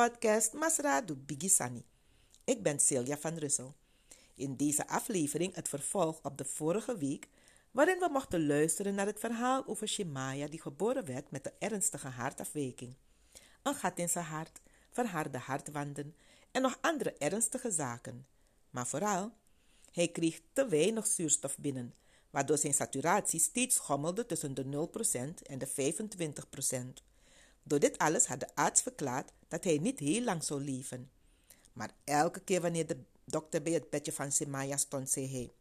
Podcast Masra do Bigisani. Ik ben Celia van Russel. In deze aflevering het vervolg op de vorige week, waarin we mochten luisteren naar het verhaal over Shemaya die geboren werd met een ernstige hartafwijking. Een gat in zijn hart, verharde hartwanden en nog andere ernstige zaken. Maar vooral, hij kreeg te weinig zuurstof binnen, waardoor zijn saturatie steeds schommelde tussen de 0% en de 25%. Door dit alles had de arts verklaard dat hij niet heel lang zou leven. Maar elke keer wanneer de dokter bij het bedje van Semaya stond, zei hij: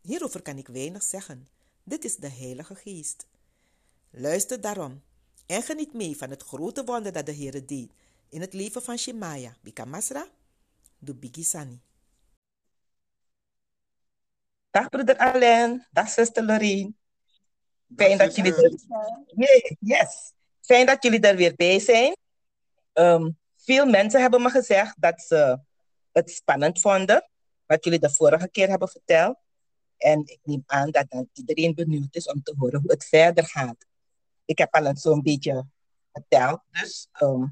Hierover kan ik weinig zeggen. Dit is de Heilige Geest. Luister daarom en geniet mee van het grote wonder dat de Heer deed in het leven van Shemaya, Bika Masra, de Bigisani. Dag broeder Alain, dag zuster Lorien. Fijn dat jullie er Yes. Fijn dat jullie er weer bij zijn. Ehm, veel mensen hebben me gezegd dat ze het spannend vonden, wat jullie de vorige keer hebben verteld. En ik neem aan dat iedereen benieuwd is om te horen hoe het verder gaat. Ik heb al zo'n beetje verteld, dus ehm,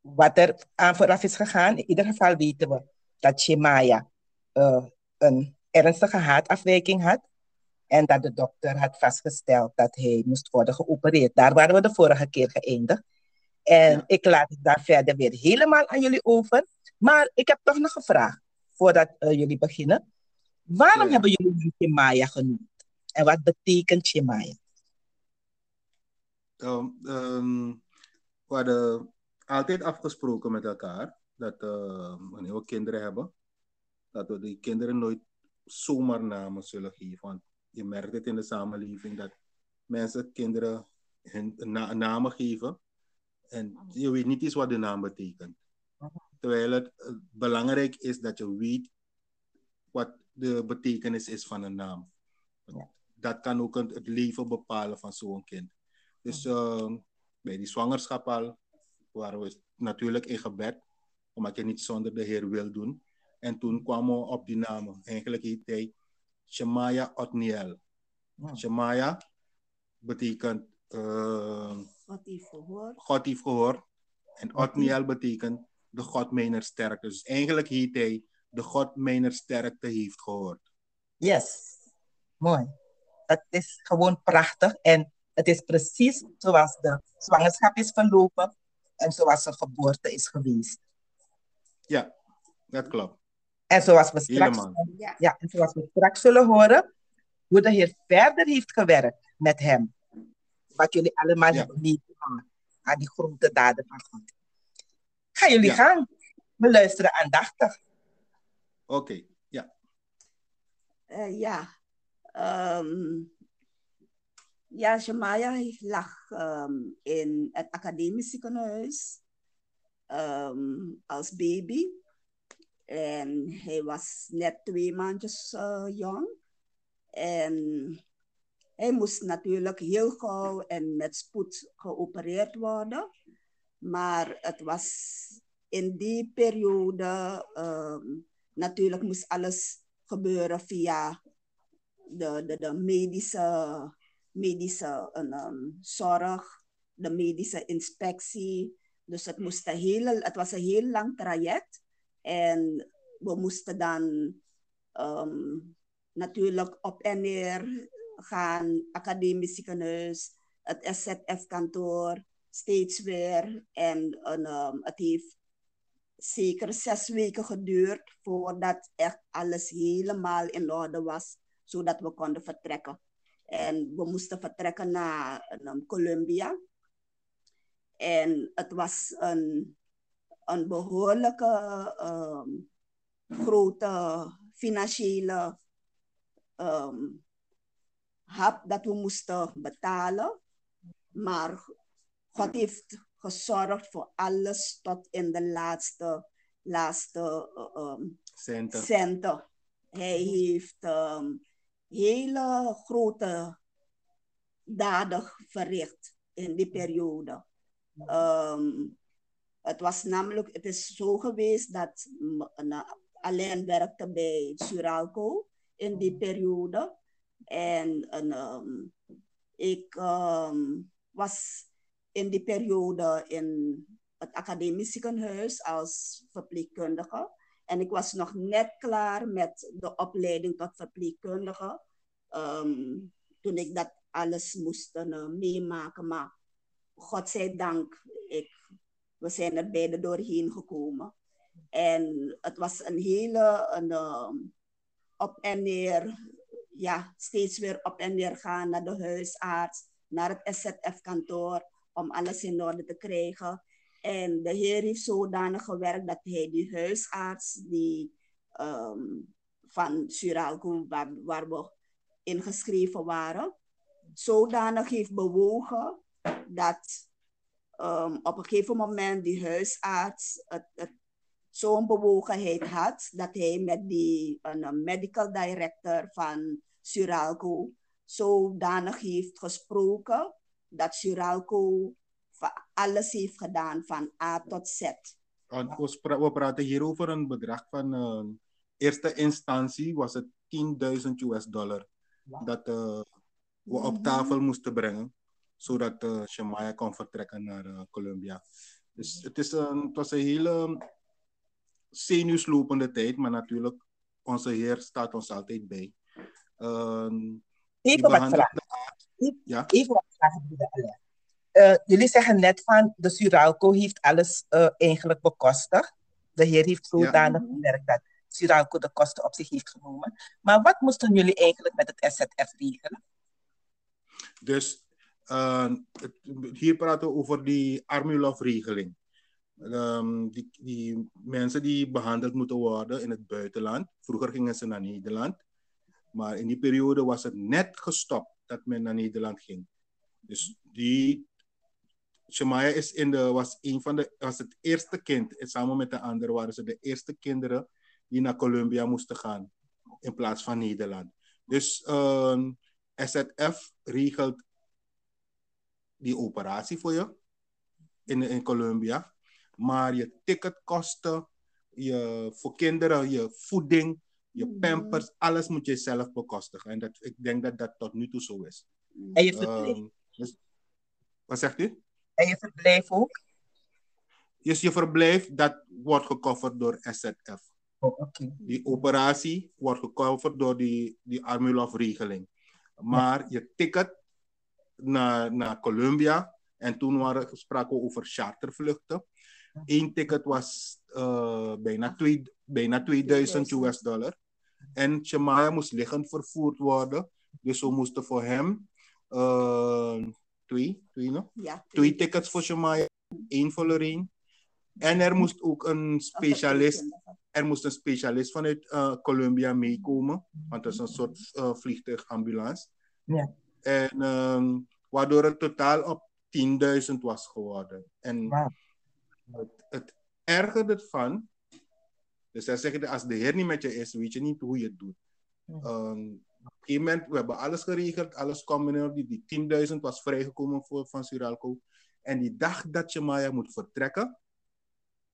wat er aan vooraf is gegaan. In ieder geval weten we dat Shemaya uh, een ernstige hartafwijking had. En dat de dokter had vastgesteld dat hij moest worden geopereerd. Daar waren we de vorige keer geëindigd. En ik laat het daar verder weer helemaal aan jullie over. Maar ik heb toch nog een vraag voordat uh, jullie beginnen. Waarom ja. hebben jullie Shemaya genoemd? En wat betekent Shemaya? Um, um, we hadden altijd afgesproken met elkaar dat uh, wanneer we kinderen hebben, dat we die kinderen nooit zomaar namen zullen geven. Want je merkt het in de samenleving dat mensen kinderen hun na namen geven en je weet niet eens wat de naam betekent. Terwijl het belangrijk is dat je weet wat de betekenis is van een naam. Dat kan ook het leven bepalen van zo'n kind. Dus uh, bij die zwangerschap al waren we natuurlijk in gebed, omdat je niet zonder de Heer wil doen. En toen kwamen we op die namen. Eigenlijk heet hij Shemaya Otniel. Ja. Shemaya betekent uh, God heeft gehoord. God heeft gehoord. En Otniel betekent de God mijner sterkte. Dus eigenlijk heet hij de God mijner sterkte heeft gehoord. Yes, mooi. Het is gewoon prachtig en het is precies zoals de zwangerschap is verlopen en zoals de geboorte is geweest. Ja, dat klopt. En zoals we straks, ja. ja. en zoals we straks zullen horen, hoe de Heer verder heeft gewerkt met hem. Wat jullie allemaal ja. hebben meegemaakt aan die grote daden van God. Ga jullie ja. gaan. We luisteren aandachtig. Oké, okay. ja. Uh, ja. Um, ja, Shemaya lag um, in het academisch ziekenhuis um, als baby. En hij was net twee maandjes uh, jong. En hij moest natuurlijk heel gauw en met spoed geopereerd worden. Maar het was in die periode, um, natuurlijk moest alles gebeuren via de, de, de medische, medische um, zorg, de medische inspectie. Dus het, moest een het was een heel lang traject. En we moesten dan um, natuurlijk op en neer gaan, academisch ziekenhuis, het SZF-kantoor, steeds weer. En um, het heeft zeker zes weken geduurd voordat echt alles helemaal in orde was, zodat we konden vertrekken. En we moesten vertrekken naar um, Colombia. En het was een een behoorlijke um, grote financiële um, hap dat we moesten betalen. Maar God heeft gezorgd voor alles tot in de laatste, laatste um, centen. centen. Hij heeft um, hele grote daden verricht in die periode. Um, het was namelijk, het is zo geweest dat alleen werkte bij Suralco in die periode. En, um, ik um, was in die periode in het academisch ziekenhuis als verpleegkundige. En ik was nog net klaar met de opleiding tot verpleegkundige. Ehm, toen ik dat alles moest uh, meemaken. Maar godzijdank, ik, we zijn er beide doorheen gekomen. En het was een hele een, uh, op en neer, ja, steeds weer op en neer gaan naar de huisarts, naar het SZF-kantoor, om alles in orde te krijgen. En de Heer heeft zodanig gewerkt dat hij die huisarts die um, van Suralco, waar, waar we ingeschreven waren, zodanig heeft bewogen dat um, op een gegeven moment die huisarts zo'n bewogenheid had dat hij met die een medical director van Suralco zodanig heeft gesproken dat Suralco alles heeft gedaan van A tot Z. We praten hier over een bedrag van uh, eerste instantie was het 10.000 US dollar dat uh, we op mhm. tafel moesten brengen zodat uh, Shemaya kon vertrekken naar uh, Colombia. Dus het, is een, het was een hele zenuwslopende tijd, maar natuurlijk, onze Heer staat ons altijd bij. Uh, even wat vragen. Ja? Even wat vragen, uh, jullie zeggen net van de Suralco heeft alles uh, eigenlijk bekostigd. De Heer heeft zodanig ja. gewerkt dat Suralco de kosten op zich heeft genomen. Maar wat moesten jullie eigenlijk met het SZF regelen? Dus uh, het, hier praten we over die Armulov-regeling. Um, die, die mensen die behandeld moeten worden in het buitenland. Vroeger gingen ze naar Nederland. Maar in die periode was het net gestopt dat men naar Nederland ging. Dus die Shemaya is in de, was, een van de, was het eerste kind. Samen met de anderen waren ze de eerste kinderen die naar Colombia moesten gaan. In plaats van Nederland. Dus uh, ehm, SZF regelt die operatie voor je in, in Colombia. Maar je ticketkosten, je, voor kinderen, je voeding, je mm-hmm. pampers, alles moet je zelf bekostigen. En dat, ik denk dat dat tot nu toe zo is. En je verblijf? Um, dus, wat zegt u? En je verblijf ook? Dus je verblijf, dat wordt gecoverd door SZF. Oh, okay. Die operatie wordt gecoverd door die, die Armulov-regeling. Maar je ticket naar, naar Colombia. En toen waren spraken over chartervluchten. Eén ticket was uh, bijna, twee, bijna 2000 US dollar. En Shemaya moest liggend vervoerd worden. Dus we moesten voor hem uh, twee, twee, no? ja, twee tickets voor Shemaya, één voor Lorraine. En er moest ook een specialist, er moest een specialist vanuit uh, Colombia meekomen, want dat is een soort uh, vliegtuigambulance. Ja. En um, waardoor het totaal op 10.000 was geworden. En wow. het, het ergerde van, dus hij zegt, als de Heer niet met je is, weet je niet hoe je het doet. Um, op een gegeven moment, we hebben alles geregeld, alles kwam in die, die 10.000 was vrijgekomen voor, van Suralco. En die dag dat je Maya moet vertrekken,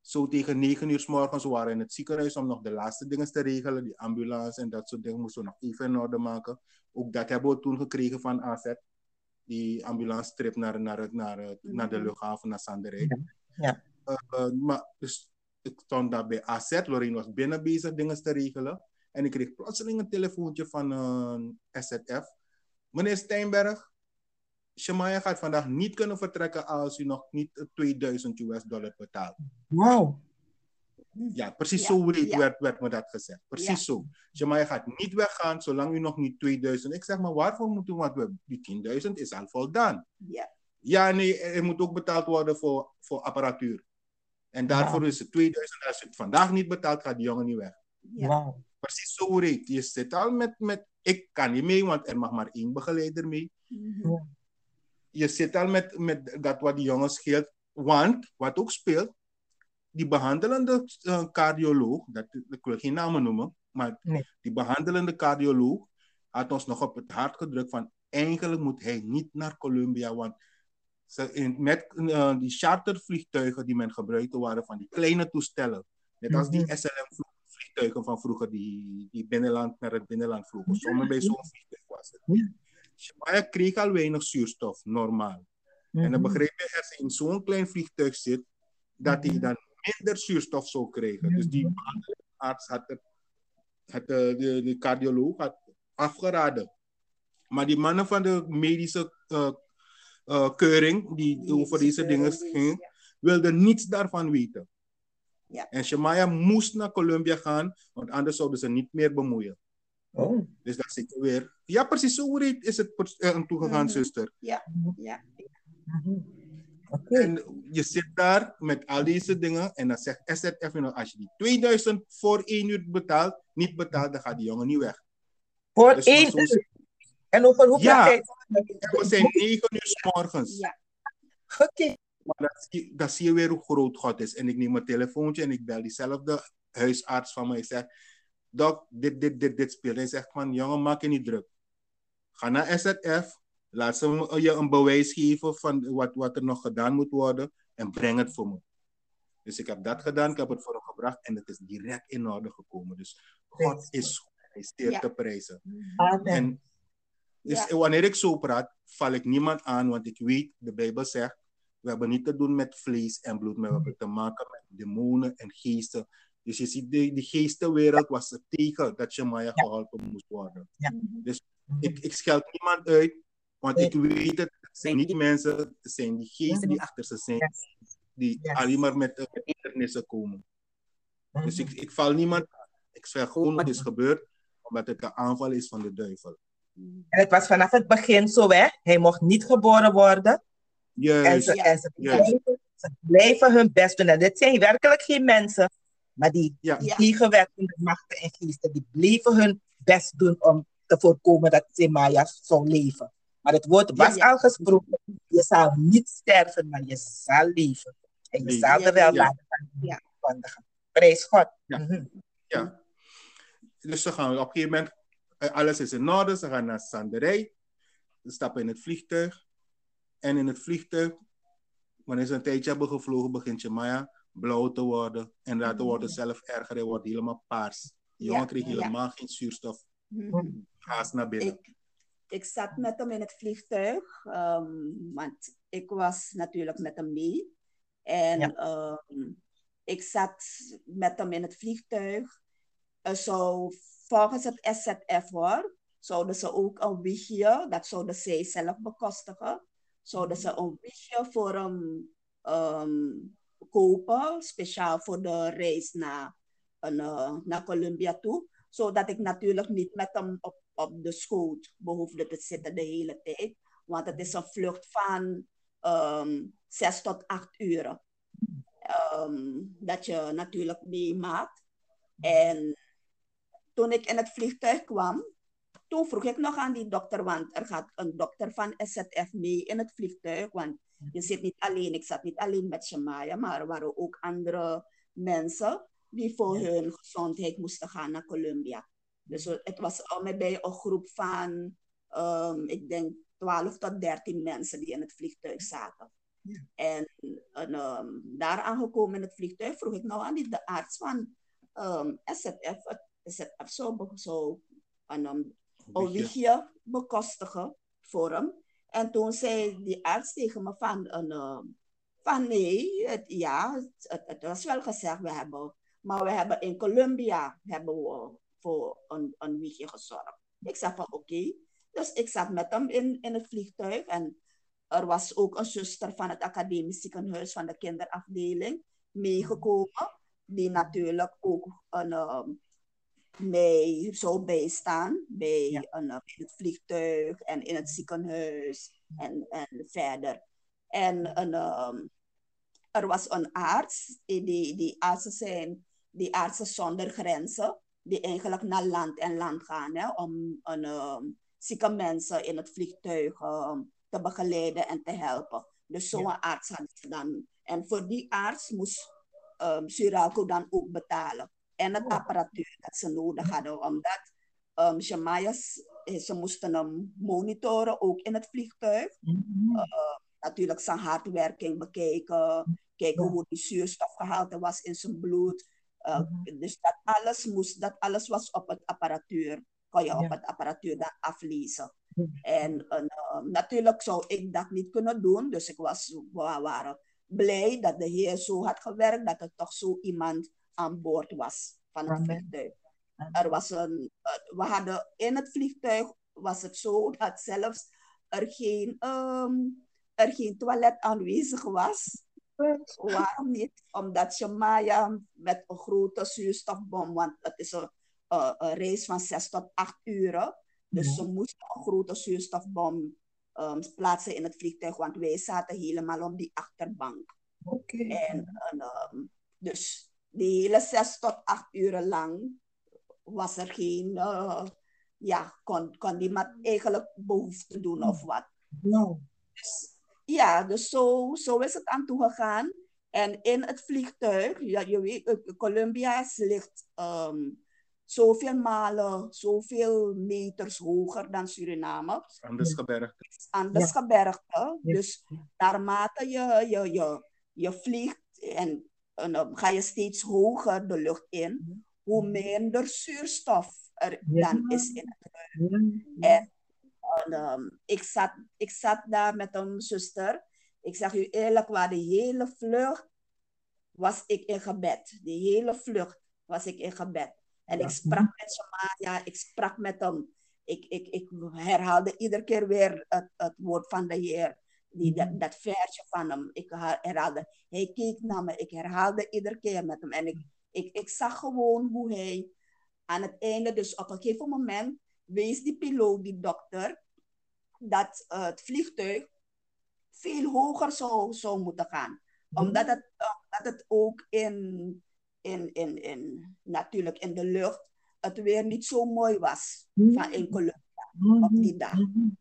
zo tegen 9 uur s morgens, we waren in het ziekenhuis om nog de laatste dingen te regelen, die ambulance en dat soort dingen moesten we nog even in orde maken. Ook dat hebben we toen gekregen van AZ die ambulance trip naar, naar, naar, naar, de luchthaven, naar Sanderij. Ja. Uh, maar dus ik stond daar bij AZ, Lorraine was binnen bezig dingen te regelen. En ik kreeg plotseling een telefoontje van uh, eh, SZF. Meneer Steinberg, Shemaya gaat vandaag niet kunnen vertrekken als u nog niet 2000 US dollar betaalt. Wauw. Ja, precies ja, zo werd, ja. werd, werd, me dat gezegd. Precies ja. zo. Jamai gaat niet weggaan zolang u nog niet 2000. Ik zeg maar, waarvoor moet u? Want we, die 10.000 is al voldaan. Ja. Ja, nee, er moet ook betaald worden voor, voor apparatuur. En daarvoor is het 2000. Als u het vandaag niet betaalt, gaat die jongen niet weg. Ja. Wow. Precies zo reed. Je zit al met, met, ik kan niet mee, want er mag maar één begeleider mee. Mm -hmm. Je zit al met, met dat wat die jongen scheelt. Want, wat ook speelt, die behandelende uh, cardioloog, dat, ik wil geen namen noemen, maar nee. die behandelende cardioloog had ons nog op het hart gedrukt van eigenlijk moet hij niet naar Colombia, want ze in, met uh, die chartervliegtuigen die men gebruikte waren van die kleine toestellen, net als die Mhm. SLM vliegtuigen van vroeger die, die binnenland naar het binnenland vlogen. Sommige bij zo'n vliegtuig was het. Shemaya kreeg al weinig zuurstof, normaal. En dan Mhm. begreep je, als je in zo'n klein vliegtuig zit, dat hij dan minder zuurstof zou krijgen. Dus die arts had, het, had de, de, de cardioloog had afgeraden. Maar die mannen van de medische uh, uh, keuring, die over deze dingen ging, wilden niets daarvan weten. Ja. En Shemaya moest naar Colombia gaan, want anders zouden ze niet meer bemoeien. Oh. Dus dat zit weer. Ja, precies zo is het uh, toegegaan, Mhm. zuster. Ja, ja. Oké. En je zit daar met al deze dingen en dan zegt SZF, als je die 2000 voor één uur betaalt, niet betaalt, dan gaat die jongen niet weg. Voor Dus één zo- uur. En over hoeveel Ja. tijd? We zijn 9 uur 's morgens. Ja. Oké. Maar dat zie, dat zie je weer hoe groot God is. En ik neem mijn telefoontje en ik bel diezelfde huisarts van mij. Ik zeg, dok, dit, dit, dit, dit speelt. Hij zegt van, jongen, maak je niet druk. Ga naar SZF. Laat ze me- je een bewijs geven van wat, wat er nog gedaan moet worden. En breng het voor me. Dus ik heb dat gedaan. Ik heb het voor hem gebracht. En het is direct in orde gekomen. Dus God is goed. Hij is zeer Ja. te prijzen. Amen. En dus Ja. wanneer ik zo praat, val ik niemand aan, want ik weet, de Bijbel zegt, we hebben niet te doen met vlees en bloed, maar we hebben te maken met demonen en geesten. Dus je ziet, de, de geestenwereld was er tegen dat Shemaya geholpen moest worden. Ja. Dus ik, ik scheld niemand uit, want ik weet het, het zijn niet die mensen, het zijn die geesten die achter ze zijn, die alleen maar met uh, hindernissen komen. Dus Mhm. ik, ik val niemand. Ik zeg gewoon wat is gebeurd, omdat het een aanval is van de duivel. En het was vanaf het begin zo, hè? Hij mocht niet geboren worden. En Juist. ze, en ze, blijven, ze blijven hun best doen. En dit zijn werkelijk geen mensen, maar die, Ja. die tegenwerkende machten en geesten, die bleven hun best doen om te voorkomen dat Semaya zou leven. Maar het woord was Ja, ja. al gesproken, je zal niet sterven, maar je zal leven. En je Leven. zal er wel ja. laten van. Prijs God. Ja. Mhm. Ja. Dus ze gaan op een gegeven moment, eh, alles is in orde, ze gaan naar Sanderij. Ze stappen in het vliegtuig. En in het vliegtuig, wanneer ze een tijdje hebben gevlogen, begint Jemaya blauw te worden. En later wordt het zelf erger, hij wordt helemaal paars. De jongen Ja, kreeg ja. helemaal geen zuurstof. Mhm. Haast naar binnen. Ik, ik zat met hem in het vliegtuig, ehm, want ik was natuurlijk met hem mee. En Ja. ehm, ik zat met hem in het vliegtuig. Zou volgens het SZF hoor, zouden ze ook een wiegje, dat zouden zij zelf bekostigen, zouden ze een wiegje voor hem ehm, kopen, speciaal voor de reis naar, een, eh, naar Colombia toe zodat ik natuurlijk niet met hem op, op de schoot behoefde te zitten de hele tijd. Want het is een vlucht van ehm zes tot acht uur. ehm, dat je natuurlijk meemaakt. En toen ik in het vliegtuig kwam, toen vroeg ik nog aan die dokter, want er gaat een dokter van SZF mee in het vliegtuig. Want je zit niet alleen, ik zat niet alleen met Shemaya, maar er waren ook andere mensen die voor Ja. hun gezondheid moesten gaan naar Colombia. Dus het was al met bij een groep van, ehm, ik denk, 12 tot 13 mensen die in het vliegtuig zaten. Ja. En, en ehm, daar aangekomen in het vliegtuig vroeg ik nou aan die, de arts van ehm SZF, het SZF zou, een, um, een bekostigen voor hem. En toen zei die arts tegen me van, ehm, van nee, ja, het, was wel gezegd, we hebben, maar we hebben in Colombia hebben we voor een, een wiegje gezorgd. Ik zei van oké. Dus ik zat met hem in, in het vliegtuig en er was ook een zuster van het academisch ziekenhuis van de kinderafdeling meegekomen, die natuurlijk ook een, ehm, mij zou bijstaan bij Ja. een, eh, in het vliegtuig en in het ziekenhuis en, en verder. En een, ehm, er was een arts, die, die, artsen zijn die artsen zonder grenzen, die eigenlijk naar land en land gaan hè, om een, ehm, zieke mensen in het vliegtuig ehm, te begeleiden en te helpen. Dus zo'n Ja. arts hadden ze dan. En voor die arts moest um, dan ook betalen. En het apparatuur dat ze nodig hadden, omdat um, eh, ze moesten hem monitoren, ook in het vliegtuig. Mhm. Natuurlijk zijn hartwerking bekijken, kijken hoe die zuurstofgehalte was in zijn bloed. Uh, Mhm. Dus dat alles, moest, dat alles was op het apparatuur. Kon je op het apparatuur dan aflezen. En uh, natuurlijk zou ik dat niet kunnen doen. Dus ik was, we waren blij dat de Heer zo had gewerkt dat er toch zo iemand aan boord was van het vliegtuig. Er was een, eh, we hadden in het vliegtuig was het zo dat zelfs er geen, ehm, er geen toilet aanwezig was. Waarom niet? Omdat Shemaya met een grote zuurstofbom, want het is een, eh, een reis van 6 tot 8 uur. Dus Ja. ze moesten een grote zuurstofbom ehm, plaatsen in het vliegtuig, want wij zaten helemaal op die achterbank. Oké. En, en, ehm, dus de hele 6 tot 8 uur lang was er geen, eh, ja, kon, kon niemand eigenlijk behoefte doen of wat. Nou, Dus, ja, dus zo, zo is het aan toe gegaan. En in het vliegtuig, ja, je weet, eh, Columbia ligt ehm, zoveel malen, zoveel meters hoger dan Suriname. Anders gebergd. Anders Ja. gebergte. Dus naarmate je, je, je, je vliegt en, en dan ga je steeds hoger de lucht in, hoe minder zuurstof er dan is in het ja. en en, ehm, ik, zat, ik zat daar met een zuster. Ik zeg u eerlijk waar, de hele vlucht was ik in gebed. De hele vlucht was ik in gebed. En ik sprak met Shamaya, ik sprak met hem. Ik, ik, ik herhaalde iedere keer weer het, het woord van de Heer. Die, dat, dat versje van hem. Ik her- herhaalde. Hij keek naar me. Ik herhaalde iedere keer met hem. En ik, ik, ik zag gewoon hoe hij aan het einde, dus op een gegeven moment, wees die piloot, die dokter, dat eh, het vliegtuig veel hoger zou, zou moeten gaan. Omdat het, omdat het ook in, in, in, in, natuurlijk in de lucht, het weer niet zo mooi was van in Colombia op die dag.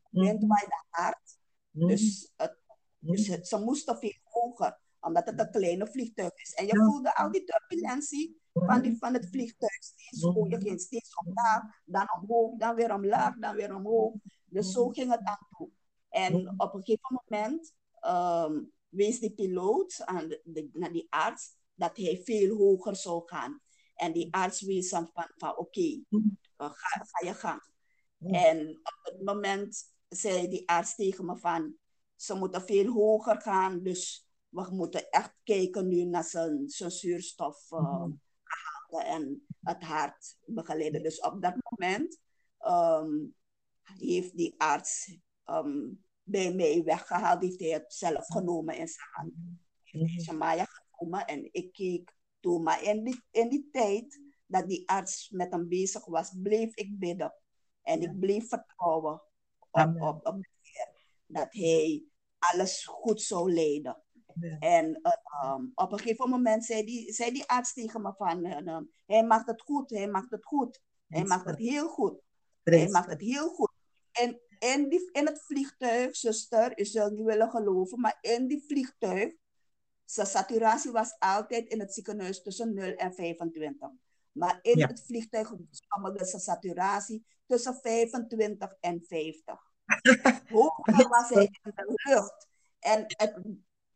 Wind waaide hard, dus, het, dus het, ze moesten veel hoger, omdat het een kleine vliegtuig is. En je Ja. voelde al die turbulentie van, die, van het vliegtuig. Steeds, hoe je ging steeds omlaag, dan omhoog, dan weer omlaag, dan weer omhoog. Dus zo ging het aan toe. En op een gegeven moment ehm, wees die piloot aan de, de- naar die arts dat hij veel hoger zou gaan. En die arts wees dan van, van oké, eh, ga, ga je gang. En op het moment zei die arts tegen me van, ze moeten veel hoger gaan, dus we moeten echt kijken nu naar zijn, zijn zuurstof gehalte en het hart begeleiden. Dus op dat moment ehm, heeft die arts ehm, bij mij weggehaald, heeft hij het zelf genomen in zijn hand. Heeft hij Shamaya genomen en ik keek toe. Maar in die, in die tijd dat die arts met hem bezig was, bleef ik bidden. En ik bleef vertrouwen op, op, op. Dat hij alles goed zou leiden. Ja. En eh, um, op een gegeven moment zei die, zei die arts tegen me van, eh, um, hij maakt het goed, hij maakt het goed. Hij maakt het heel goed. Hij maakt het heel goed. En in, die, in het vliegtuig, zuster, je zult niet willen geloven, maar in die vliegtuig, zijn saturatie was altijd in het ziekenhuis tussen 0 en 25. Maar in Ja. het vliegtuig was zijn saturatie tussen 25 en 50. Hoger was hij in de lucht. En het,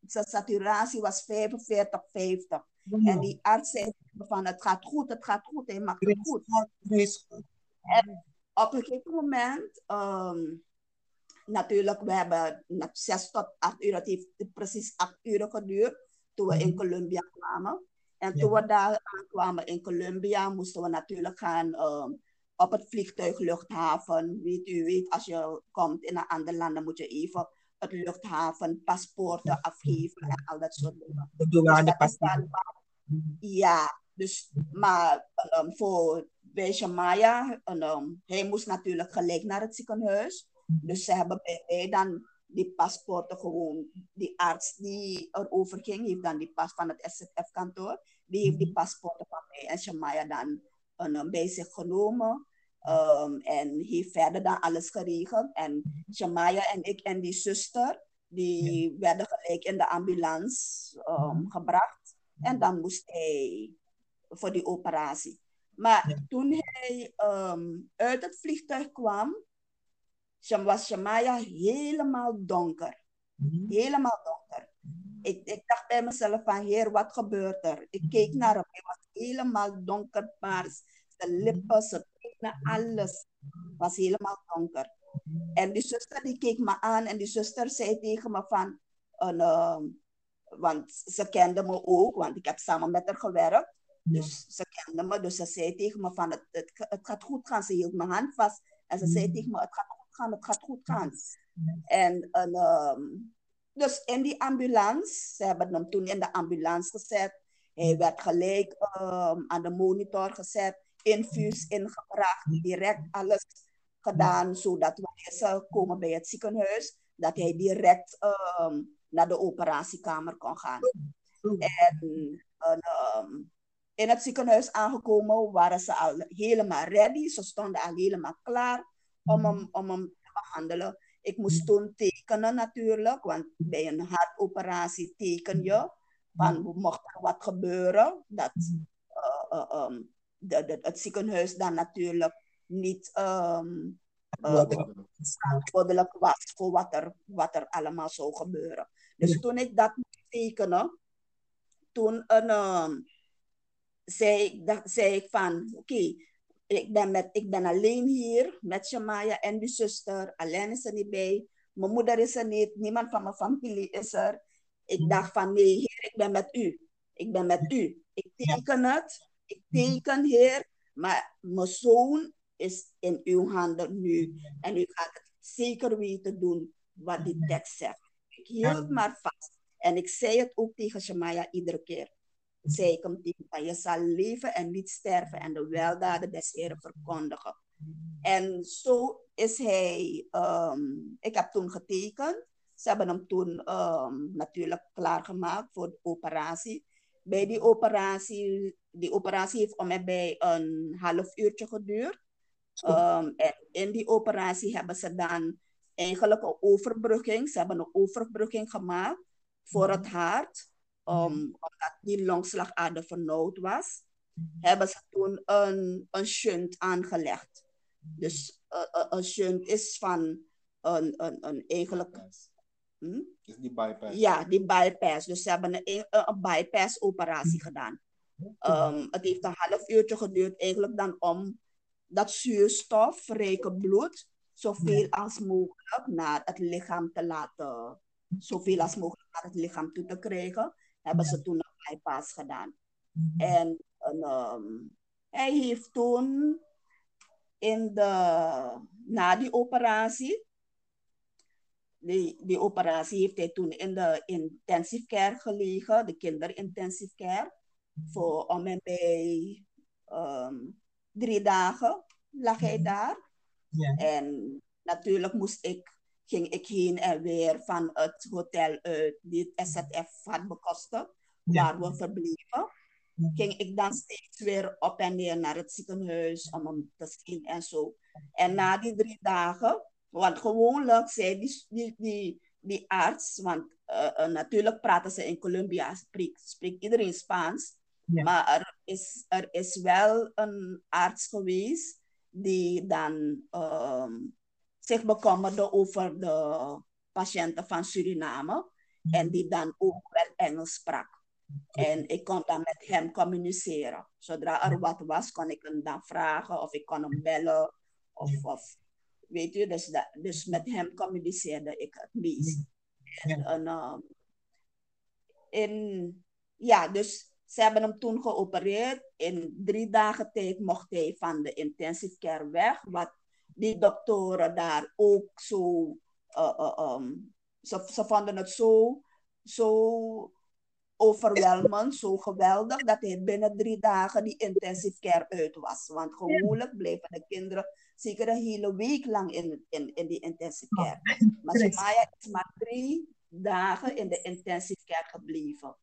zijn saturatie was 45, 50. En die arts zei van het gaat goed, het gaat goed, hij maakt het goed. En op een gegeven moment, ehm, natuurlijk, we hebben na zes tot acht uur, het heeft precies acht uur geduurd toen we in Colombia kwamen. En toen we daar aankwamen in Colombia, moesten we natuurlijk gaan ehm, op het vliegtuig luchthaven. Weet u, weet, als je komt in een ander land, dan moet je even het luchthaven, paspoorten afgeven en al dat soort dingen. De Dus douane dan ja, dus, maar um, voor bij Shamaya, um, hij moest natuurlijk gelijk naar het ziekenhuis. Dus ze hebben bij mij dan die paspoorten gewoon, die arts die erover ging, heeft dan die pas van het SZF-kantoor, die heeft die paspoorten van mij en Shamaya dan um, bij zich genomen. Um, en heeft verder dan alles geregeld. En Shamaya en ik en die zuster, die werden gelijk in de ambulance um, gebracht. En dan moest hij voor die operatie. Maar Ja. toen hij um, uit het vliegtuig kwam, was Shamaya helemaal donker. Helemaal donker. Ik, ik dacht bij mezelf van, heer, wat gebeurt er? Ik keek naar hem, hij was helemaal donkerpaars. Zijn lippen, zijn tenen, alles was helemaal donker. En die zuster die keek me aan en die zuster zei tegen me van, een, ehm, Want ze kende me ook, want ik heb samen met haar gewerkt. Dus ze kende me, dus ze zei tegen me van het, het, het gaat goed gaan. Ze hield mijn hand vast en ze zei tegen me het gaat goed gaan, het gaat goed gaan. En, en um, dus in die ambulance, ze hebben hem toen in de ambulance gezet. Hij werd gelijk um, aan de monitor gezet, infuus ingebracht, direct alles gedaan, zodat wanneer ze komen bij het ziekenhuis, dat hij direct um, naar de operatiekamer kon gaan. En, en um, in het ziekenhuis aangekomen waren ze al helemaal ready. Ze stonden al helemaal klaar om hem, om hem te behandelen. Ik moest toen tekenen natuurlijk, want bij een hartoperatie teken je van mocht er wat gebeuren, dat uh, uh, um, de, de, het ziekenhuis dan natuurlijk niet um, verantwoordelijk was voor wat er, wat er allemaal zou gebeuren. Dus toen ik dat moest tekenen, toen een, um, zei, dat, zei ik van, oké, okay, ik, ben met, ik ben alleen hier met Shamaya en die zuster. Alleen is er niet bij. Mijn moeder is er niet. Niemand van mijn familie is er. Ik dacht van, nee, heer, ik ben met u. Ik ben met u. Ik teken het. Ik teken, heer. Maar mijn zoon is in uw handen nu. En u gaat het zeker weten doen wat die tekst zegt. Ik hield maar vast. En ik zei het ook tegen Shamaya iedere keer zei ik hem tegen je zal leven en niet sterven en de weldaden des Heren verkondigen. En zo is hij, um, ik heb toen getekend. Ze hebben hem toen um, natuurlijk klaargemaakt voor de operatie. Bij die operatie, die operatie heeft om mij bij een half uurtje geduurd. Um, en in die operatie hebben ze dan eigenlijk een overbrugging. Ze hebben een overbrugging gemaakt voor het hart um, omdat die longslagader vernauwd was, hebben ze toen een, een shunt aangelegd. Dus uh, een shunt is van een, een, een eigenlijk... Hm? Is die bypass? Ja, die bypass. Dus ze hebben een, een bypass-operatie gedaan. Um, het heeft een half uurtje geduurd eigenlijk dan om dat zuurstofrijke bloed zoveel als mogelijk naar het lichaam te laten, zoveel als mogelijk naar het lichaam toe te krijgen hebben ze toen een bypass gedaan. Mhm. En um, hij heeft toen in de, na die operatie, die, die operatie heeft hij toen in de intensive care gelegen, de kinderintensive care, mhm. voor om en bij um, drie dagen lag hij mhm. daar. En natuurlijk moest ik ging ik heen en weer van het hotel uit die het SZF had bekostigd, waar we verbleven. Ging ik dan steeds weer op en neer naar het ziekenhuis om hem te zien en zo. En na die drie dagen, want gewoonlijk zei die, die, die, die arts, want uh, uh, natuurlijk praten ze in Colombia, spreekt, spreekt iedereen Spaans. Ja. Maar er is, er is wel een arts geweest die dan um, zich bekommerde over de patiënten van Suriname. En die dan ook wel Engels sprak. En ik kon dan met hem communiceren. Zodra er wat was, kon ik hem dan vragen of ik kon hem bellen. Of, of weet je, dus, dat, dus met hem communiceerde ik het meest. En, en um, in, ja, dus ze hebben hem toen geopereerd. In drie dagen tijd mocht hij van de intensive care weg. Wat die doktoren daar ook zo, uh, uh, um, ze, ze vonden het zo, zo overweldigend, zo geweldig, dat hij binnen drie dagen die intensive care uit was. Want gewoonlijk blijven de kinderen zeker een hele week lang in, in, in die intensive care. Maar Sumaya is maar drie dagen in de intensive care gebleven.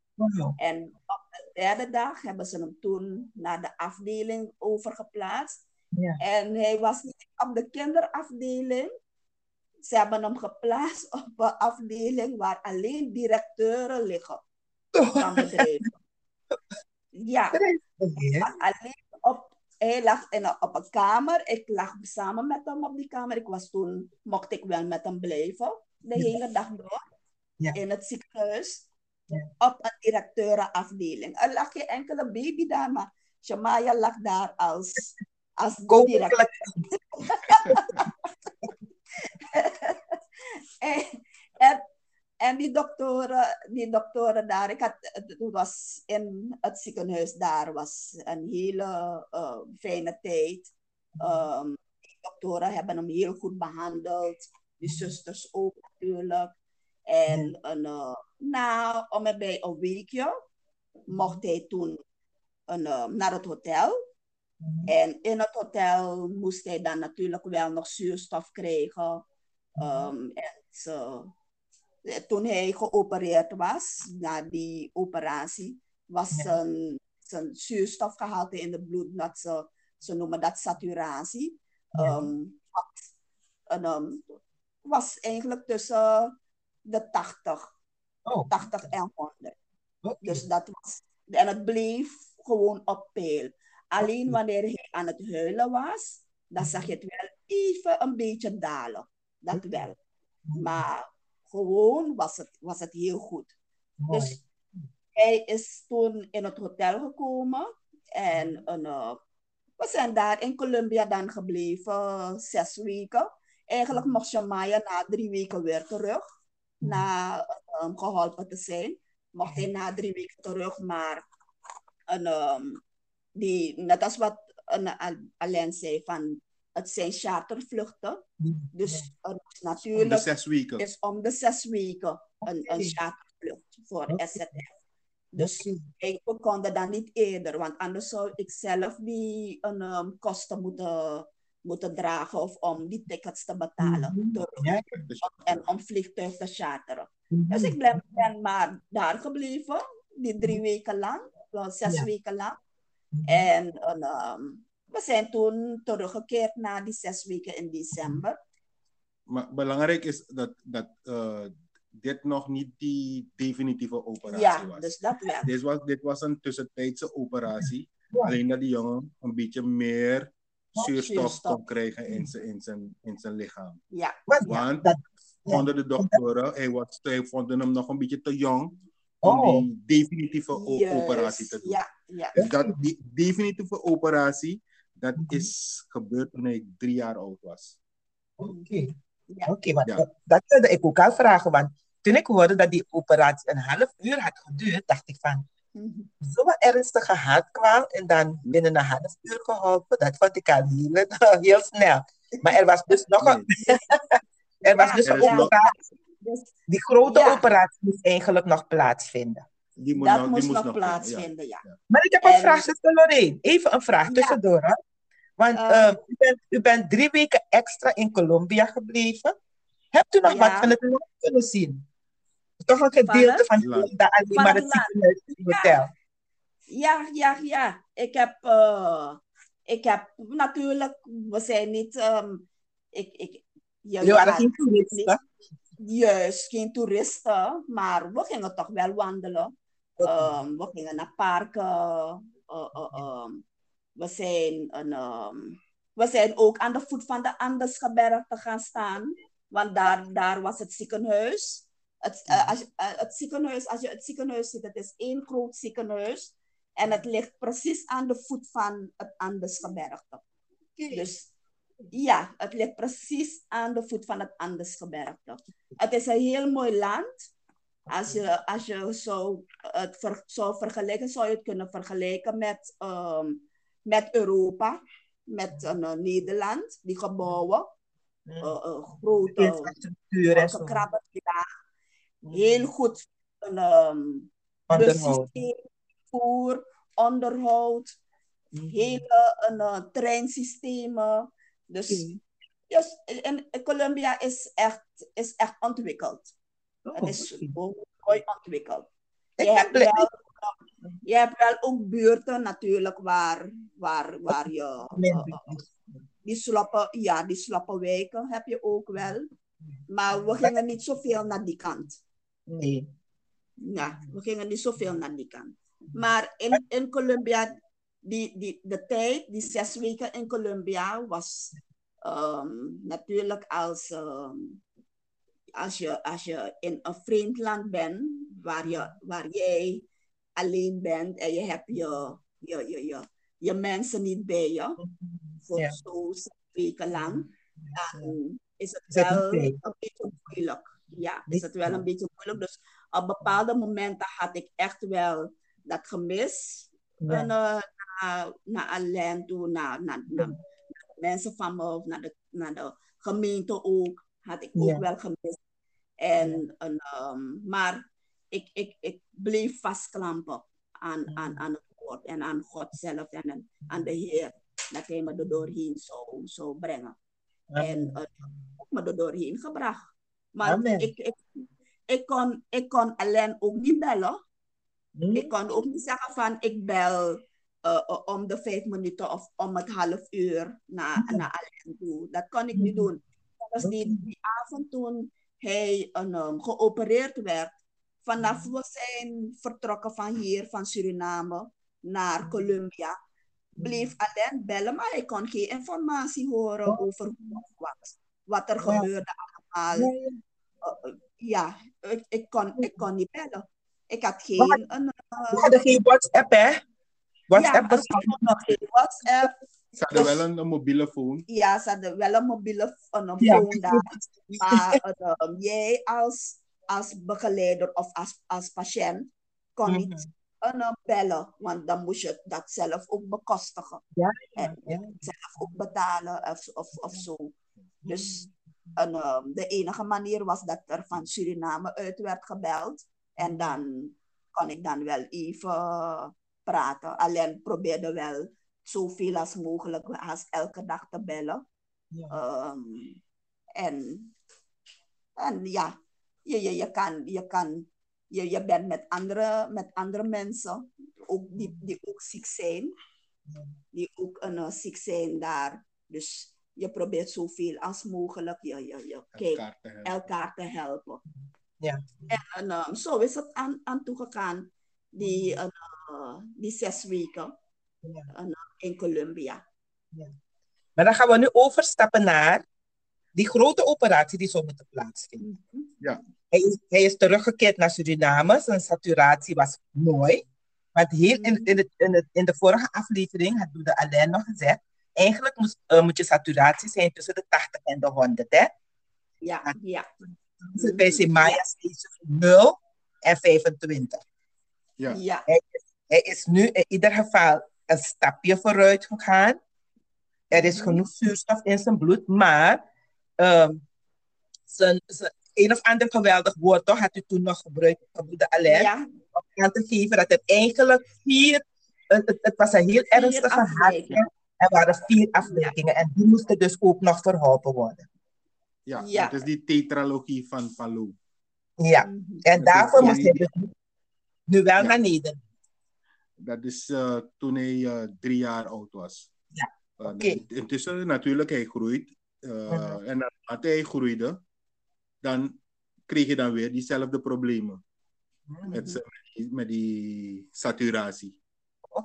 En op de derde dag hebben ze hem toen naar de afdeling overgeplaatst. Ja. En hij was niet op de kinderafdeling. Ze hebben hem geplaatst op een afdeling waar alleen directeuren liggen van bedrijven. Ja, alleen op, hij lag in op een kamer. Ik lag samen met hem op die kamer. Ik was toen, mocht ik wel met hem blijven, de hele dag door. Ja. In het ziekenhuis. Ja. Op een directeurenafdeling. Er lag geen enkele baby daar, maar Shamaya lag daar als als en, en, en die doktoren, die doktoren daar, ik had, het was in het ziekenhuis daar, was een hele uh, fijne tijd. Um, die doktoren hebben hem heel goed behandeld. Die zusters ook natuurlijk. En uh, na om bij een weekje mocht hij toen een, uh, naar het hotel. En in het hotel moest hij dan natuurlijk wel nog zuurstof krijgen. Um, en zo, toen hij geopereerd was, na die operatie, was zijn, zijn zuurstofgehalte in het bloed, dat ze, ze noemen dat saturatie, um, um, was eigenlijk tussen de 80, oh. 80 en 100. Dus dat was, en het bleef gewoon op peil. Alleen wanneer hij aan het huilen was, dan zag je het wel even een beetje dalen. Dat wel. Maar gewoon was het, was het heel goed. Dus hij is toen in het hotel gekomen. En uh, we zijn daar in Colombia dan gebleven, zes weken. Eigenlijk mocht Shamaya na drie weken weer terug. Na um, geholpen te zijn. Mocht hij na drie weken terug, maar een, um, die, net als wat Alain zei, van het zijn chartervluchten. Dus natuurlijk om de zes weken. is om de zes weken een, een chartervlucht voor okay. SZF. Dus okay. we konden dan niet eerder, want anders zou ik zelf die een, um, kosten moeten, moeten dragen of om die tickets te betalen. Mm -hmm. en om vliegtuig te charteren. Mm -hmm. Dus ik ben, ben maar daar gebleven, die drie weken lang, zes ja. weken lang. En um, we zijn toen teruggekeerd na die zes weken in december. Maar belangrijk is dat, dat uh, dit nog niet die definitieve operatie ja, was. Dus dat wel. Dit was, dit was een tussentijdse operatie. Ja. Alleen dat die jongen een beetje meer zuurstof, kon krijgen in zijn, in zijn, in zijn lichaam. Ja. Want ja, vonden de doktoren, hij, was, hij vonden hem nog een beetje te jong om oh. die definitieve yes. operatie te doen. Ja, ja. Dus dat, die definitieve operatie, dat is gebeurd toen ik drie jaar oud was. Oké. Okay. Ja. Oké, okay, ja. dat wilde ik ook al vragen. Want toen ik hoorde dat die operatie een half uur had geduurd, dacht ik van, mm-hmm. zo'n ernstige hartkwal en dan binnen een half uur geholpen, dat vond ik al heel, heel snel. Maar er was dus nog een, er was dus een operatie. Die grote ja. operatie moest eigenlijk nog plaatsvinden. Die moet dat nog, moest, nog, nog plaatsvinden, ja. ja. Maar ik heb een en... vraag, zuster Lorraine. Even een vraag tussendoor. Hè? Want uh, uh, u, bent, u bent drie weken extra in Colombia gebleven. Hebt u nog wat van het land kunnen zien? Toch een gedeelte van, van het land, alleen maar het ziekenhuis hotel. Ja, ja, ja. Ik heb, uh, ik heb natuurlijk, we zijn niet, um, ik, ik, je, je waren geen toeristen? Juist, geen toeristen, maar we gingen toch wel wandelen. Um, we gingen naar parken. Uh, uh, um, we, zijn een, um, we zijn ook aan de voet van de Andesgebergte gaan staan. Want daar, daar was het ziekenhuis. Het, uh, als, het ziekenhuis, als je het ziekenhuis ziet, het is één groot ziekenhuis. En het ligt precies aan de voet van het Andesgebergte. Okay. Dus ja, het ligt precies aan de voet van het Andesgebergte. Het is een heel mooi land. Als je, als je zo het ver, zou vergelijken, zou je het kunnen vergelijken met, um, met Europa, met uh, Nederland, die gebouwen. Uh, uh, grote grote krabben. Ja. Heel goed een um, systeem, voer, onderhoud, mm. hele een, treinsystemen. Dus, mm. dus in Colombia is echt, is echt ontwikkeld. Oh, het is mooi ontwikkeld. Je hebt, wel, je hebt wel ook buurten natuurlijk waar, waar, waar je... Uh, die slappe, ja, die slappe wijken heb je ook wel. Maar we gingen niet zoveel naar die kant. Nee. Ja, we gingen niet zoveel naar die kant. Maar in, in Colombia, die, die, de tijd, die zes weken in Colombia, was um, natuurlijk als um, als je, als je in een vreemd land bent, waar, je, waar jij alleen bent en je hebt je, je, je, je, je mensen niet bij je, voor ja. zo weken lang, dan is het wel een beetje moeilijk. ja, is het wel een beetje moeilijk. Dus op bepaalde momenten had ik echt wel dat gemis. Ja. En, eh, naar, naar Alain toe, naar, naar, naar, mensen van me, of naar de, naar de gemeente ook, had ik ook Ja. wel gemist. En, en, ehm, maar ik, ik, ik bleef vastklampen aan, aan, aan het woord en aan God zelf en aan, aan de Heer. Dat hij me er doorheen zou, zou brengen. En uh, me er doorheen gebracht. Maar ik, ik, ik, kon, ik kon alleen ook niet bellen. Hm? Ik kon ook niet zeggen van ik bel uh, uh, om de vijf minuten of om het half uur naar, Ja. naar Alain toe. Dat kon ik niet doen. Zelfs die, die avond toen hij um, geopereerd werd, vanaf we zijn vertrokken van hier, van Suriname, naar Colombia, bleef Alain bellen, maar ik kon geen informatie horen over hoe het was, wat er gebeurde allemaal. Ja. Uh, ja, ik, ik, kon, ik kon niet bellen. Ik had geen... een, uh, We hadden geen WhatsApp, hè? WhatsApp ja, was was nog geen WhatsApp. Ze hadden Dus- wel een, een mobiele phone. Ja, ze hadden wel een mobiele een Ja. phone daar. Maar uh, jij als, als begeleider of als, als patiënt kon Mhm. niet uh, bellen, want dan moest je dat zelf ook bekostigen. Ja, En ja. zelf ook betalen of, of, of zo. Dus en, um, de enige manier was dat er van Suriname uit werd gebeld. En dan kon ik dan wel even praten. Alleen probeerde wel zoveel als mogelijk, als elke dag te bellen. Ja. Um, en, en ja, je, je, je kan, je, kan je, je bent met andere, met andere mensen, ook die, die ook ziek zijn, die ook uh, ziek zijn daar. Dus je probeert zoveel als mogelijk je, je, je Elkaar te helpen. elkaar te helpen. Ja. En um, zo is het aan, aan toegegaan, die, uh, die zes weken Ja. uh, in Colombia. Maar dan gaan we nu overstappen naar die grote operatie die zou moeten plaatsvinden. Hij is, hij is teruggekeerd naar Suriname. Zijn saturatie was mooi. Want heel in, in, het, in, het, in de vorige aflevering had Doede Alain nog gezegd. Eigenlijk moest, uh, moet je saturatie zijn tussen de 80 en de 100. Hè? Ja, ja. Dus bij Semaya steeds 0 en 25. Ja. ja. Hij, is, hij is nu in ieder geval een stapje vooruit gegaan. Er is genoeg zuurstof in zijn bloed, maar um, zijn, zijn een of ander geweldig woord toch had u toen nog gebruikt, broeder Alain, Ja. om aan te geven dat het eigenlijk vier, het, het, was een heel ernstige afwijkingen. Er waren vier afwijkingen en die moesten dus ook nog verholpen worden. Ja, Ja. dat is die tetralogie van Palou. Ja, Mhm. en Dat daarvoor moest hij dus nu wel Ja. naar Nederland. Dat is uh, toen hij uh, drie jaar oud was. Ja, Uh, oké. Intussen natuurlijk, hij groeit. Mhm. En naarmate hij groeide, dan kreeg je dan weer diezelfde problemen met, z'n- met, die, met die saturatie.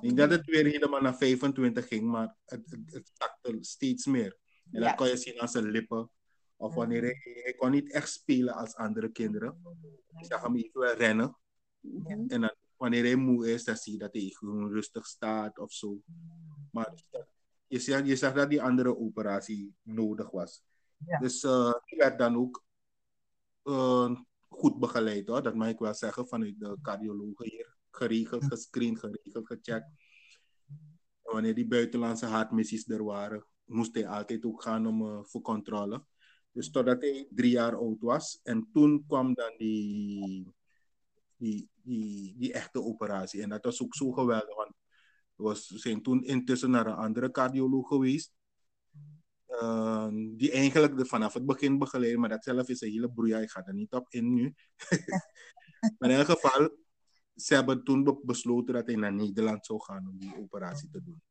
Ik denk dat het weer helemaal naar 25 ging, maar het, het, het zakte steeds meer. En Ja. dat kon je zien aan zijn lippen. Of wanneer hij, hij kon niet echt spelen als andere kinderen. Ik zag hem even rennen. Mhm. En dan, wanneer hij moe is, dan zie je dat hij gewoon rustig staat of zo. Maar je zag, je zag dat die andere operatie nodig was. Ja. Dus uh, die werd dan ook uh, goed begeleid hoor. Dat mag ik wel zeggen vanuit de cardiologen hier. Geregeld, gescreend, geregeld, gecheckt. En wanneer die buitenlandse hartmissies er waren, moest hij altijd ook gaan om, uh, voor controle. Dus totdat hij drie jaar oud was. En toen kwam dan die, die, die, die echte operatie. En dat was ook zo geweldig. Want we zijn toen intussen naar een andere cardioloog geweest. Uh, die eigenlijk de, vanaf het begin begeleid, maar dat zelf is een hele broeia. Ik ga er niet op in nu. maar in elk geval, ze hebben toen be besloten dat hij naar Nederland zou gaan om die operatie te doen.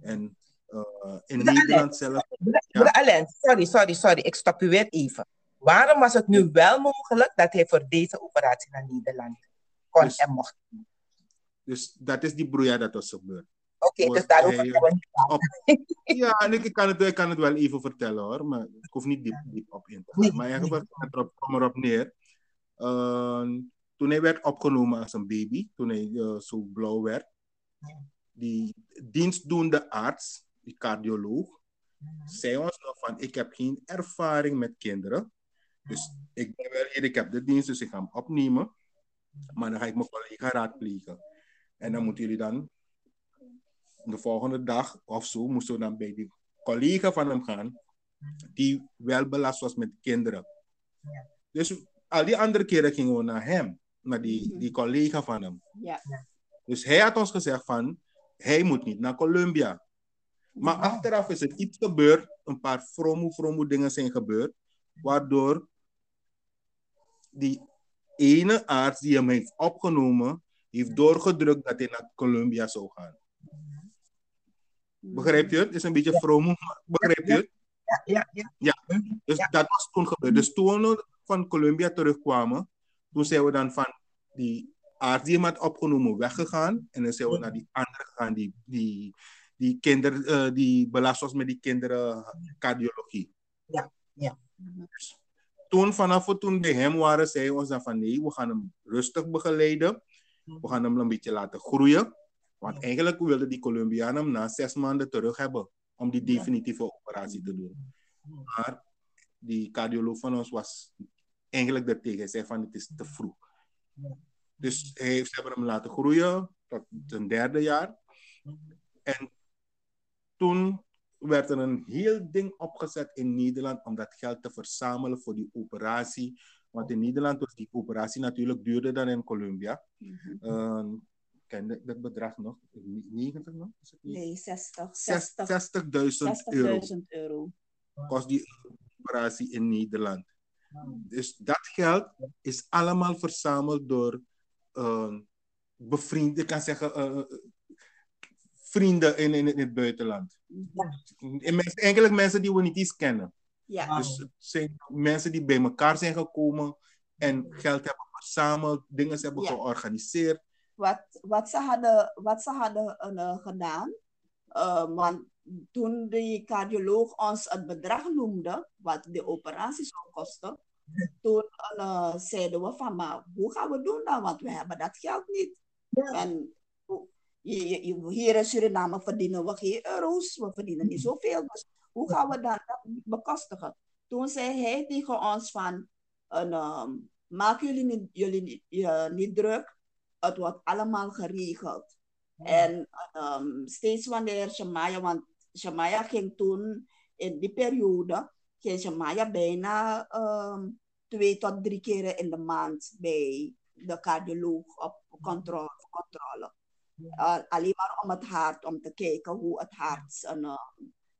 En uh, in Nederland zelf. Broeder Alain, sorry, sorry, sorry. Ik stop u weer even. Waarom was het nu wel mogelijk dat hij voor deze operatie naar Nederland kon Dus- en mocht? Dus dat is die broeia dat was gebeurd. Oké, dus daarover hij, we niet praten. Ja, en ik, ik, kan het, ik kan het wel even vertellen hoor, maar ik hoef niet diep, diep op in te gaan. Nee, maar in ieder nee. geval het erop, kom erop neer. Uh, toen hij werd opgenomen als een baby, toen hij uh, zo blauw werd, die dienstdoende arts, die cardioloog, zei ons nog van, ik heb geen ervaring met kinderen, Dus ik ben wel hier, ik heb de dienst, dus ik ga hem opnemen. Maar dan ga ik mijn collega raadplegen. En dan moeten jullie dan de volgende dag of zo, moesten we dan bij die collega van hem gaan, die wel belast was met kinderen. Dus al die andere keren gingen we naar hem, naar die, Mhm. die collega van hem. Ja. Dus hij had ons gezegd van, hij moet niet naar Colombia. Maar achteraf is er iets gebeurd, een paar fromo, fromo dingen zijn gebeurd, waardoor die ene arts die hem heeft opgenomen, heeft doorgedrukt dat hij naar Colombia zou gaan. Begrijp je het? Is een beetje fromo, maar begrijp je het? Ja, ja, ja. Dus Ja. dat was toen gebeurd. Dus toen we van Colombia terugkwamen, toen zijn we dan van die arts die hem had opgenomen weggegaan. En dan zijn we naar die andere gegaan, die, die, die, kinder, eh, die belast was met die kinderen cardiologie. Dus toen, vanaf we toen bij hem waren, zei ons dan van nee, we gaan hem rustig begeleiden. We gaan hem een beetje laten groeien. Want eigenlijk wilde die Colombiaan hem na zes maanden terug hebben om die definitieve operatie te doen. Maar die cardioloog van ons was eigenlijk daartegen. Hij zei van het is te vroeg. Dus hij heeft, ze hebben hem laten groeien tot zijn derde jaar. En toen werd er een heel ding opgezet in Nederland om dat geld te verzamelen voor die operatie. Want in Nederland was die operatie natuurlijk duurder dan in Colombia. Uh, ken je dat bedrag nog? 90 nog? Is het niet? Nee, 60. Zes- 60 60.000 euro 60.000 euro. kost die operatie in Nederland. Dus dat geld is allemaal verzameld door uh, bevrienden, ik kan zeggen, uh, vrienden in, in, in, het buitenland. En mensen, eigenlijk mensen die we niet eens kennen. Ja. Dus het zijn mensen die bij elkaar zijn gekomen en geld hebben verzameld, dingen hebben Ja. georganiseerd. wat, wat ze hadden, wat ze hadden uh, gedaan. Uh, want toen de cardioloog ons het bedrag noemde, wat de operatie zou kosten, toen uh, zeiden we van, maar hoe gaan we doen dan? Want we hebben dat geld niet. Ja. En je, je, hier in Suriname verdienen we geen euro's, we verdienen niet zoveel. Dus hoe gaan we dan dat bekostigen? Toen zei hij tegen ons van, um, maak jullie niet, jullie niet, uh, niet druk, het wordt allemaal geregeld. Ja. En um, steeds wanneer Shemaya, want Shemaya ging toen in die periode, ging Shemaya bijna um, twee tot drie keren in de maand bij de cardioloog op controle. controle. Uh, alleen maar om het hart, om te kijken hoe het hart uh,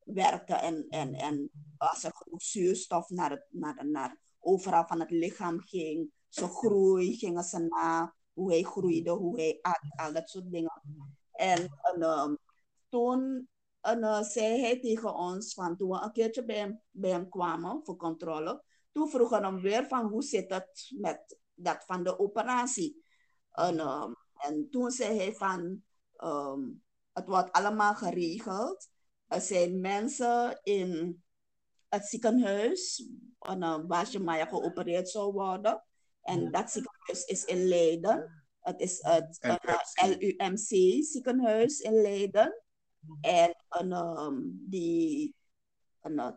werkte en, en, en als er genoeg zuurstof naar, het, naar, naar overal van het lichaam ging, zijn groei, gingen ze na hoe hij groeide, hoe hij at, al dat soort dingen. En, en um, toen en, uh, zei hij tegen ons, van toen we een keertje bij hem, bij hem kwamen voor controle, toen vroegen we hem weer van hoe zit het met dat van de operatie. En, um, en toen zei hij van, um, het wordt allemaal geregeld. Er zijn mensen in het ziekenhuis en, uh, waar maar geopereerd zou worden. En dat ziekenhuis is in Leiden. Het is het uh, LUMC ziekenhuis in Leiden. En een, um, die een uh,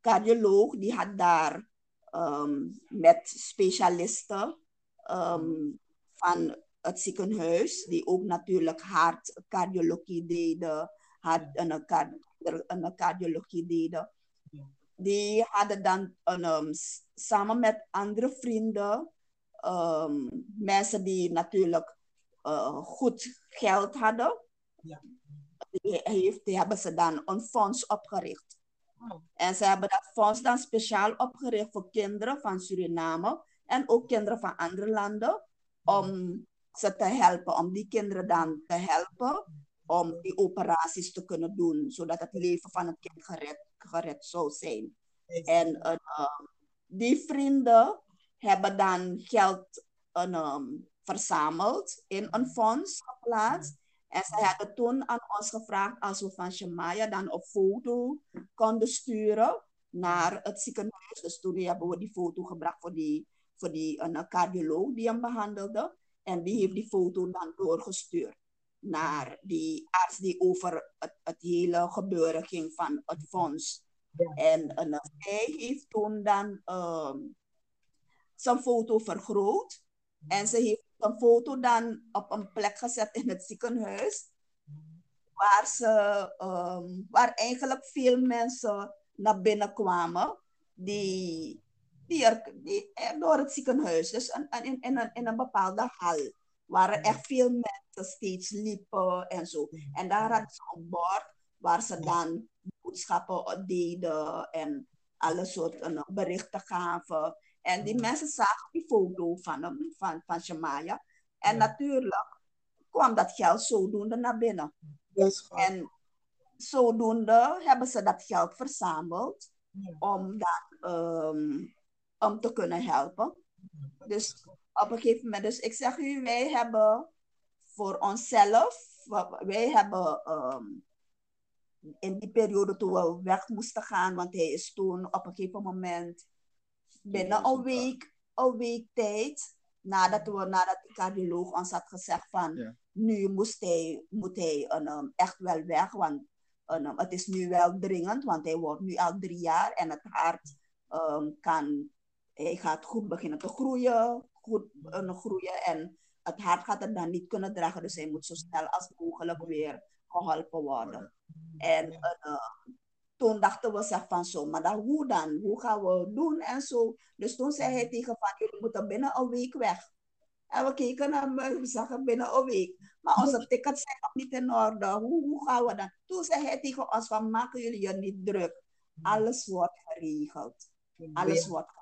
cardioloog die had daar um, met specialisten um, van het ziekenhuis, die ook natuurlijk hartcardiologie deden, hart, een, een cardiologie deden. Die hadden dan een, samen met andere vrienden Um, mensen die natuurlijk uh, goed geld hadden, ja. die, heeft, die hebben ze dan een fonds opgericht. Oh. En ze hebben dat fonds dan speciaal opgericht voor kinderen van Suriname en ook kinderen van andere landen, om ze te helpen, om die kinderen dan te helpen om die operaties te kunnen doen, zodat het leven van het kind gered, gered zou zijn. En uh, die vrienden hebben dan geld um, verzameld in een fonds geplaatst. En ze hadden toen aan ons gevraagd als we van Shemaya dan een foto konden sturen naar het ziekenhuis. Dus toen hebben we die foto gebracht voor die, voor die een cardioloog die hem behandelde. En die heeft die foto dan doorgestuurd naar die arts die over het, het hele gebeuren ging van het fonds. Ja. En, en hij heeft toen dan um, zijn foto vergroot. En ze heeft een foto dan op een plek gezet in het ziekenhuis. Waar, ze, ehm, waar eigenlijk veel mensen naar binnen kwamen. Die, die, die door het ziekenhuis. Dus in, in, in, een, in een bepaalde hal. Waar er echt veel mensen steeds liepen en zo. En daar hadden ze een bord waar ze dan boodschappen deden en alle soorten berichten gaven. En die mensen zagen die foto van hem, van, van Shemaya. En natuurlijk kwam dat geld zodoende naar binnen. En zodoende hebben ze dat geld verzameld om, dat, um, om te kunnen helpen. Dus op een gegeven moment, dus ik zeg u, wij hebben voor onszelf, wij hebben um, in die periode toen we weg moesten gaan, want hij is toen op een gegeven moment binnen een week, een week tijd, nadat, we, nadat de cardioloog ons had gezegd van nu moest hij, moet hij um, echt wel weg, want um, het is nu wel dringend, want hij wordt nu al drie jaar en het hart um, kan, hij gaat goed beginnen te groeien, goed uh, groeien en het hart gaat het dan niet kunnen dragen, dus hij moet zo snel als mogelijk weer geholpen worden. En uh, toen dachten we zeg van zo, maar dan hoe dan? Hoe gaan we doen en zo? Dus toen zei hij tegen van, jullie moeten binnen een week weg. En we keken naar we zeggen binnen een week. Maar onze tickets zijn nog niet in orde. Hoe, hoe gaan we dan? Toen zei hij tegen ons van, maken jullie je niet druk. Alles wordt geregeld. Alles wordt geregeld.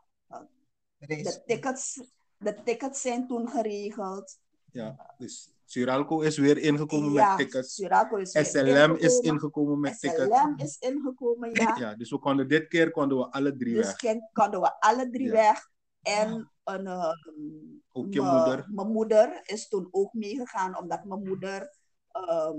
De tickets, de tickets zijn toen geregeld. Ja, dus Suralco is weer ingekomen ja, met tickets. Suralco is weer SLM ingekomen. is ingekomen met SLM tickets. is ingekomen, ja. Ja, dus we konden dit keer konden we alle drie Dus weg. ken- konden we alle drie Ja. weg. En een, uh, Ook je mijn- moeder. Mijn moeder is toen ook meegegaan, omdat mijn moeder ehm,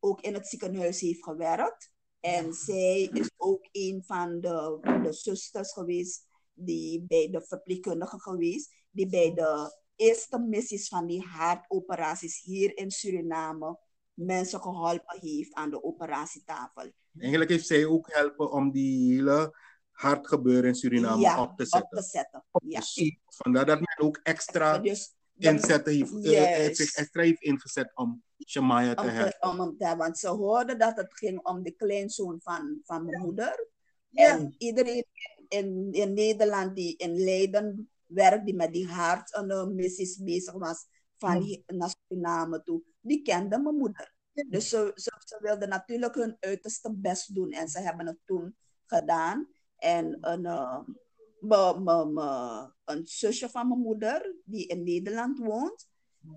ook in het ziekenhuis heeft gewerkt. En zij is ook een van de, de zusters geweest, die bij de verpleegkundige geweest, die bij de eerste missies van die hartoperaties hier in Suriname mensen geholpen heeft aan de operatietafel. Eigenlijk heeft zij ook helpen om die hele hartgebeuren in Suriname ja, op te zetten. Op te zetten. Ja. Dus vandaar dat men ook extra Dus inzetten heeft, eh, zich extra heeft ingezet om Shemaya te helpen. om te want ze hoorden dat het ging om de kleinzoon van, van mijn moeder. Ja. En iedereen in, in Nederland die in Leiden werkt, die met die hart en de missies bezig was, van die naar Suriname toe, die kende mijn moeder. Dus ze, ze, ze wilden natuurlijk hun uiterste best doen en ze hebben het toen gedaan. En een, uh, me, me, me, een zusje van mijn moeder, die in Nederland woont,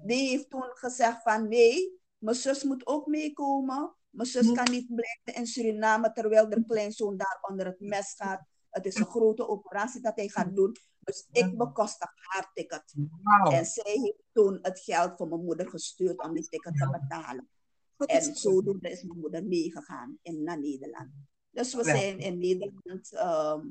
die heeft toen gezegd van nee, mijn zus moet ook meekomen. Mijn zus kan niet blijven in Suriname terwijl de kleinzoon daar onder het mes gaat. Het is een grote operatie dat hij gaat doen. Dus ik bekostig haar ticket. En zij heeft toen het geld voor mijn moeder gestuurd om die ticket te betalen. En zodoende is mijn moeder meegegaan in, naar Nederland. Dus we zijn in Nederland ehm,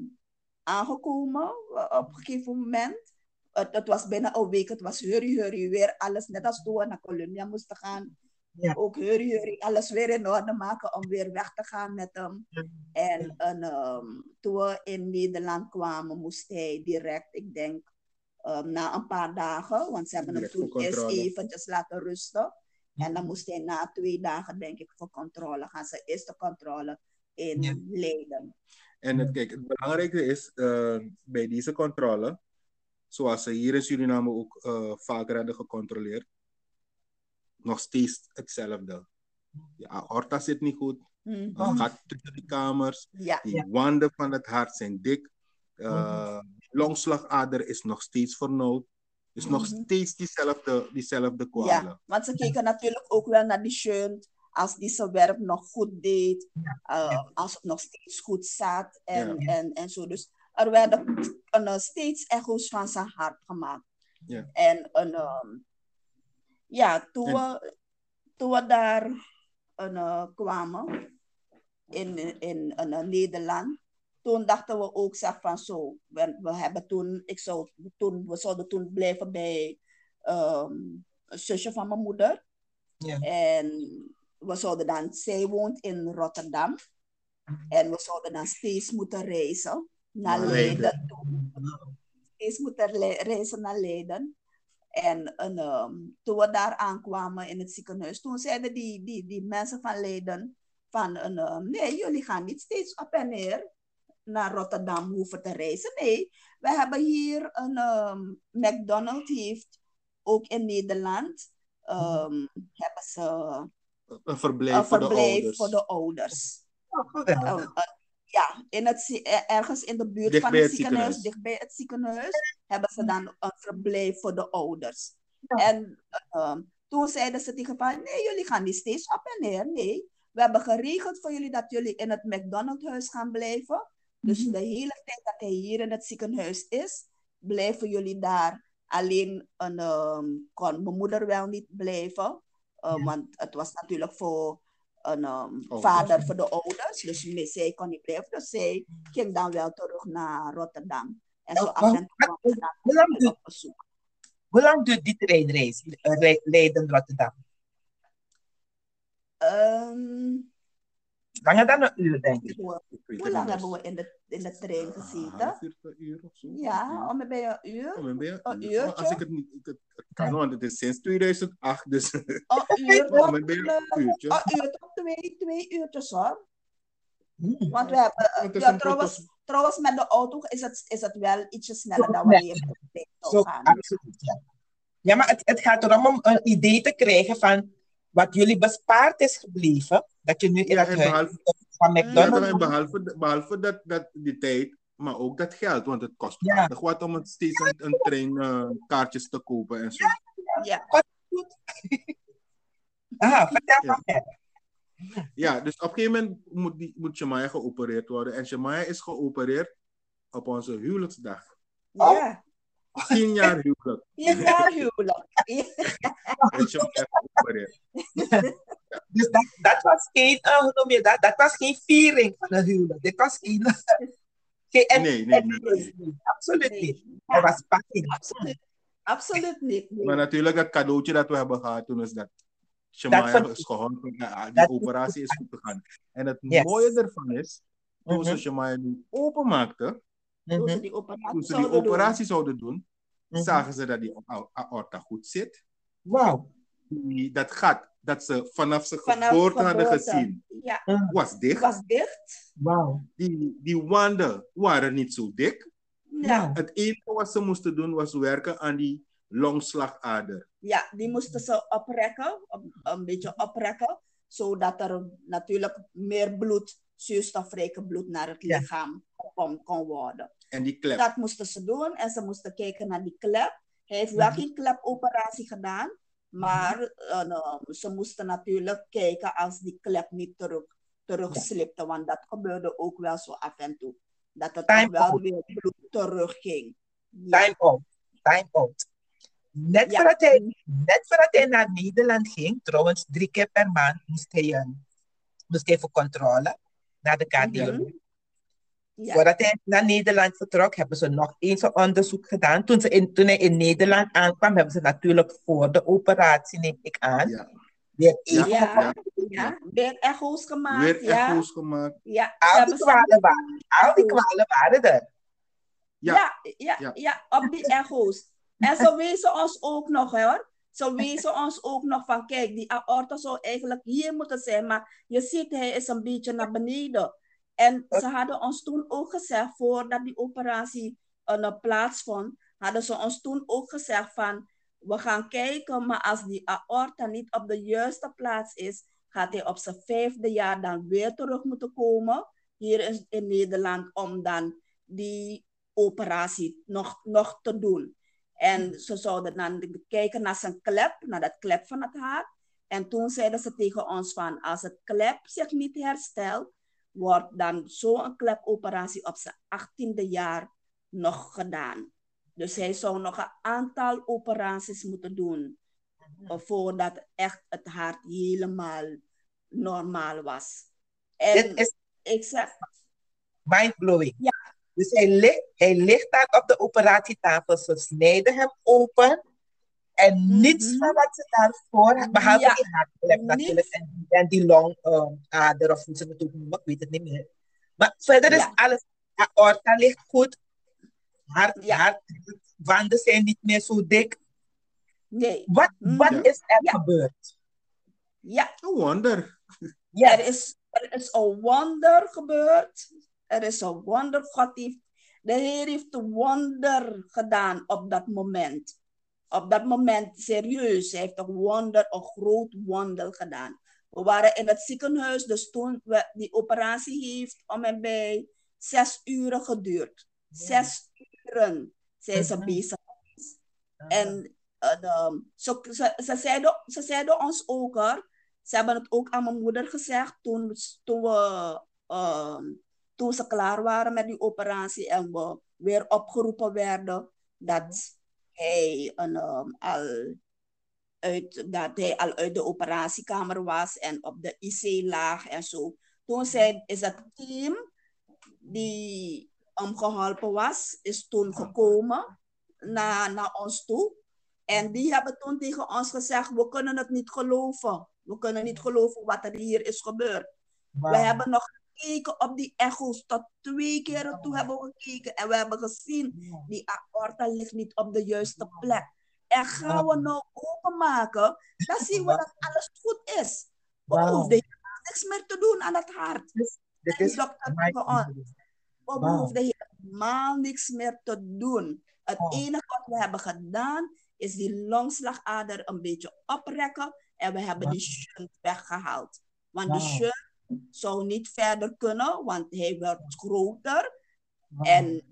aangekomen eh, op een gegeven moment. Het, het was bijna een week, het was hurry, hurry, weer alles. Net als toen we naar Colombia moesten gaan. Ja. Ook hurry, hurry, alles weer in orde maken om weer weg te gaan met hem. Ja. En, ehm, toen we in Nederland kwamen, moest hij direct, ik denk, ehm, na een paar dagen, want ze hebben hem toen eerst eventjes laten rusten. En dan moest hij na twee dagen, denk ik, voor controle gaan. Zijn eerste controle in Ja. Leiden. En het, kijk, het belangrijke is eh, bij deze controle, zoals ze hier in Suriname ook eh, vaker hadden gecontroleerd, nog steeds hetzelfde. Je aorta zit niet goed, Mhm. het gaat tussen die kamers, Ja, die wanden van het hart zijn dik, eh, longslagader is nog steeds vernauwd. Dus nog Mhm. steeds diezelfde, diezelfde kwalen. ja, want ze keken natuurlijk ook wel naar die shunt. Als die zijn werk nog goed deed, uh, als het nog steeds goed zat en, Ja. en, en zo. Dus er werden uh, steeds echo's van zijn hart gemaakt. Ja. En een, ehm, ja, toen, En- we, toen we daar eh, kwamen in, in, in, eh, Nederland, toen dachten we ook zeg van zo, we, we hebben toen, ik zou toen, we zouden toen blijven bij ehm, een zusje van mijn moeder. Ja. En we zouden dan, zij woont in Rotterdam. En we zouden dan steeds moeten reizen naar Leiden Leiden. toe. eens moeten reizen naar Leiden. En, en ehm, toen we daar aankwamen in het ziekenhuis, toen zeiden die, die, die mensen van Leiden van, een, ehm, nee, jullie gaan niet steeds op en neer naar Rotterdam hoeven te reizen. Nee, we hebben hier een ehm, McDonald's heeft ook in Nederland ehm, hebben ze Een verblijf, een voor de verblijf ouders. voor de ouders. Oh, ja, in het, ergens in de buurt Dicht van het het ziekenhuis, ziekenhuis. dicht bij het ziekenhuis, hebben ze dan een verblijf voor de ouders. Ja. En ehm, toen zeiden ze tegen van, nee, jullie gaan niet steeds op en neer. Nee, we hebben geregeld voor jullie dat jullie in het McDonald's-huis gaan blijven. Dus Mhm. de hele tijd dat hij hier in het ziekenhuis is, blijven jullie daar. Alleen een, ehm, kon mijn moeder wel niet blijven, eh, Ja. want het was natuurlijk voor een ehm, Ouders. vader voor de ouders. Dus zij kon niet blijven. Dus zij ging dan wel terug naar Rotterdam. En zo Oh, af en toe kwam ze dan Hoe lang duurt- op bezoek. Hoe lang duurt die treinreis? eh, Re- Leiden-Rotterdam? Ehm, Langer dan een uur, denk ik. hoe, lang hebben we in de, in de trein eens. gezeten? Uur, twee uur of zo. Ja, om bij een uur. Maar ben je- Een oh, uurtje? Als ik het niet... Ik het, kan, want het is sinds 2008, dus... Een uur tot, ben je eh, een uurtje? een uur tot twee, twee uurtjes hoor. Hmm. Want we hebben, ja, een trouwens, protos- trouwens, met de auto is het, is het wel ietsje sneller dan wanneer je met de trein Zo, zou gaan. absoluut, ja. Ja, maar het, het gaat erom om een idee te krijgen van wat jullie bespaard is gebleven. Dat je nu in Ja, dat huis behalve- van Ja, McDonald's... behalve, behalve dat, dat, die tijd, maar ook dat geld. Want het kost Ja. aardig wat om het steeds een, een trein eh, kaartjes te kopen en zo. Ja. Ah, vertel Ja. van verder. Ja, dus op een gegeven moment moet, die, moet Shemaya geopereerd worden. En Shemaya is geopereerd op onze huwelijksdag. Ja. Tien jaar huwelijk. Tien jaar huwelijk. Shemaya geopereerd. Dus dat, dat was geen, eh, hoe noem je dat? Dat was geen viering van een huwelijk. Dit was geen... geen en, Nee, nee, nee, nee. Absoluut Nee. niet. Het was packing. Absoluut. Absoluut niet. nee. Maar natuurlijk, dat cadeautje dat we hebben gehad toen is dat Shemaya is geholpen. eh, Die dat- operatie is goed gegaan. En het Yes. mooie ervan is, toen ze Mhm, Shemaya nu openmaakte, Toen ze mhm, die operatie toen ze die zouden doen. operatie zouden doen, mhm. zagen ze dat die aorta goed zit. Wauw. Die, dat gat dat ze vanaf zijn Vanaf geboorte hadden gezien, Ja, was dicht. was dicht. Wauw. Die, die wanden waren niet zo dik. Ja, Het enige wat ze moesten doen was werken aan die longslagader. ja, die moesten ze oprekken, op- een beetje oprekken, zodat er natuurlijk meer bloed, zuurstofrijke bloed naar het Ja. lichaam kon, kon worden. En die klep. Dat moesten ze doen en ze moesten kijken naar die klep. Hij heeft wel Mhm. geen klepoperatie gedaan, maar eh, nou, ze moesten natuurlijk kijken als die klep niet terug, terugslipte, want dat gebeurde ook wel zo af en toe. Dat het Time wel out. weer bloed terugging. Ja. Time out. Time out. Net, Ja. voordat hij, net voordat hij naar Nederland ging, trouwens drie keer per maand, moest hij, eh, moest hij voor controle naar de. Mhm. Ja. Voordat hij naar Nederland vertrok, hebben ze nog eens een onderzoek gedaan. Toen, ze in, toen hij in Nederland aankwam, hebben ze natuurlijk voor de operatie, neem ik aan, Ja. weer Ja. even Ja, Ja. ja. Weer echo's gemaakt. Weer ja. echo's gemaakt. Ja. Al die kwalen waren, al die kwalen waren er. Ja. Ja, ja, Ja. ja. op die echo's. En ze wezen ons ook nog, hoor. Ze wezen ons ook nog van, kijk, die aorta zou eigenlijk hier moeten zijn, maar je ziet, hij is een beetje naar beneden. En ze hadden ons toen ook gezegd, voordat die operatie uh, plaatsvond, hadden ze ons toen ook gezegd van, we gaan kijken, maar als die aorta niet op de juiste plaats is, gaat hij op zijn vijfde jaar dan weer terug moeten komen, hier in, in Nederland, om dan die operatie nog, nog te doen. En ze zouden dan kijken naar zijn klep, naar dat klep van het hart. En toen zeiden ze tegen ons van, als het klep zich niet herstelt, wordt dan zo'n klepoperatie op zijn achttiende jaar nog gedaan. Dus hij zou nog een aantal operaties moeten doen, uh, voordat echt het hart helemaal normaal was. En is ik zeg, mind-blowing. Ja. Dus hij ligt, hij ligt daar op de operatietafel. Ze snijden hem open. En niets Mhm. van wat ze daarvoor, behalve Ja. die hartklep natuurlijk. En, en die longader, of hoe ze het ook noemen, ik weet het niet meer. Maar verder is Ja. alles, de aorta ligt goed. hart, Ja. hart, wanden zijn niet meer zo dik. Nee. Wat, Mm. wat Ja. is er Ja. gebeurd? Ja, No wonder. Ja. er is, er is een wonder gebeurd. Er is een wonder. God heeft, de Heer heeft een wonder gedaan op dat moment. Op dat moment, serieus. Hij heeft een wonder, een groot wonder gedaan. We waren in het ziekenhuis, dus toen we, die operatie heeft om en bij zes uren geduurd. Zes uren zijn ze bezig. En eh, de, ze, ze, ze, zeiden, ze zeiden ons ook, hoor, ze hebben het ook aan mijn moeder gezegd toen, we- toen, we, ehm, toen ze klaar waren met die operatie en we weer opgeroepen werden dat hij, een, ehm, al uit, dat hij al uit de operatiekamer was en op de IC lag en zo. Toen zei, is het team die hem geholpen was, is toen gekomen naar, naar ons toe. En die hebben toen tegen ons gezegd, we kunnen het niet geloven. We kunnen niet geloven wat er hier is gebeurd. We hebben nog gekeken op die echo's. Tot twee keer toe hebben we gekeken. En we hebben gezien, die aorta ligt niet op de juiste plek. En gaan we nou openmaken, dan zien we dat alles goed is. We hoefden helemaal niks meer te doen aan het hart. Dit is ons, we hoefden helemaal niks meer te doen. Het enige wat we hebben gedaan, is die longslagader een beetje oprekken. En we hebben die shunt weggehaald. Want de shunt zou niet verder kunnen, want hij werd groter. En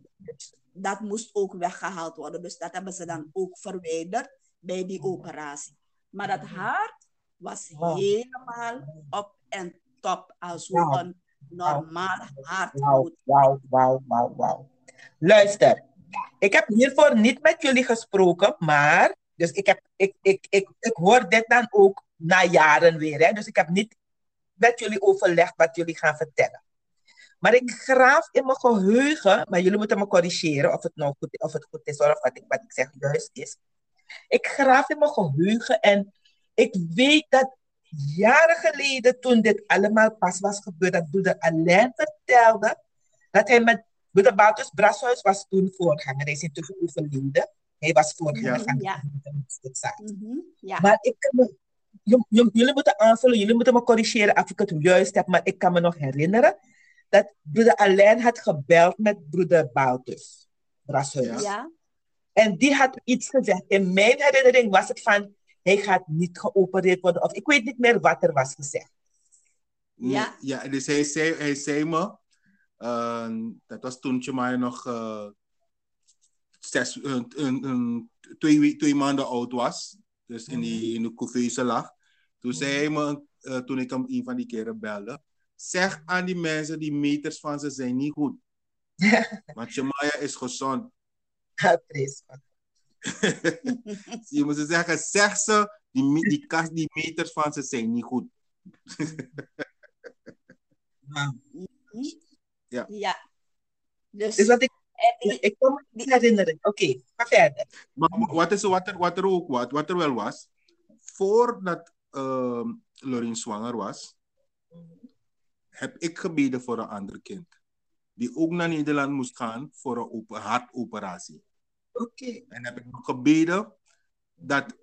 dat moest ook weggehaald worden. Dus dat hebben ze dan ook verwijderd bij die operatie. Maar dat hart was helemaal op en top. Als hoe een normaal hart Wauw, moet. wauw, wauw, wauw, wauw. Luister, ik heb hiervoor niet met jullie gesproken, maar dus ik, heb, ik, ik, ik, ik hoor dit dan ook na jaren weer. Hè? Dus ik heb niet met jullie overlegd wat jullie gaan vertellen. Maar ik graaf in mijn geheugen, maar jullie moeten me corrigeren of het nou goed, of het goed is of wat ik, wat ik zeg juist is. Ik graaf in mijn geheugen en ik weet dat jaren geleden, toen dit allemaal pas was gebeurd, dat broeder Alain vertelde dat hij met broeder Boutus Brashuis was toen voorganger. Hij is intussen overleden. Hij was voorganger Ja. van de Ja. gemeenteraad. Mhm, Ja. Maar ik kan me, jullie moeten aanvullen, jullie moeten me corrigeren of ik het juist heb, maar ik kan me nog herinneren dat broeder Alain had gebeld met broeder Boutus Brashuis. Ja. En die had iets gezegd. In mijn herinnering was het van, hij gaat niet geopereerd worden. Of ik weet niet meer wat er was gezegd. Ja. ja dus hij zei, hij zei me, eh, dat was toen Jemai nog eh, zes, twee maanden oud was. Dus in, die, in de couveuse lag. Toen zei hij me, eh, toen ik hem een van die keren belde, zeg aan die mensen, die meters van ze zijn niet goed. Want Jemaya is gezond. God. Je moet ze zeggen, zeg ze, die, die, kast, die meters van ze zijn niet goed. Ja. Ja. Dus, Dus wat ik, die- ik kan me niet herinneren. Oké, ga verder. Maar wat, is, wat, er, wat er ook wat, wat er wel was, voordat uh, Lorien zwanger was, heb ik gebeden voor een ander kind. Die ook naar Nederland moest gaan voor een open, hartoperatie. Oké. En heb ik nog gebeden dat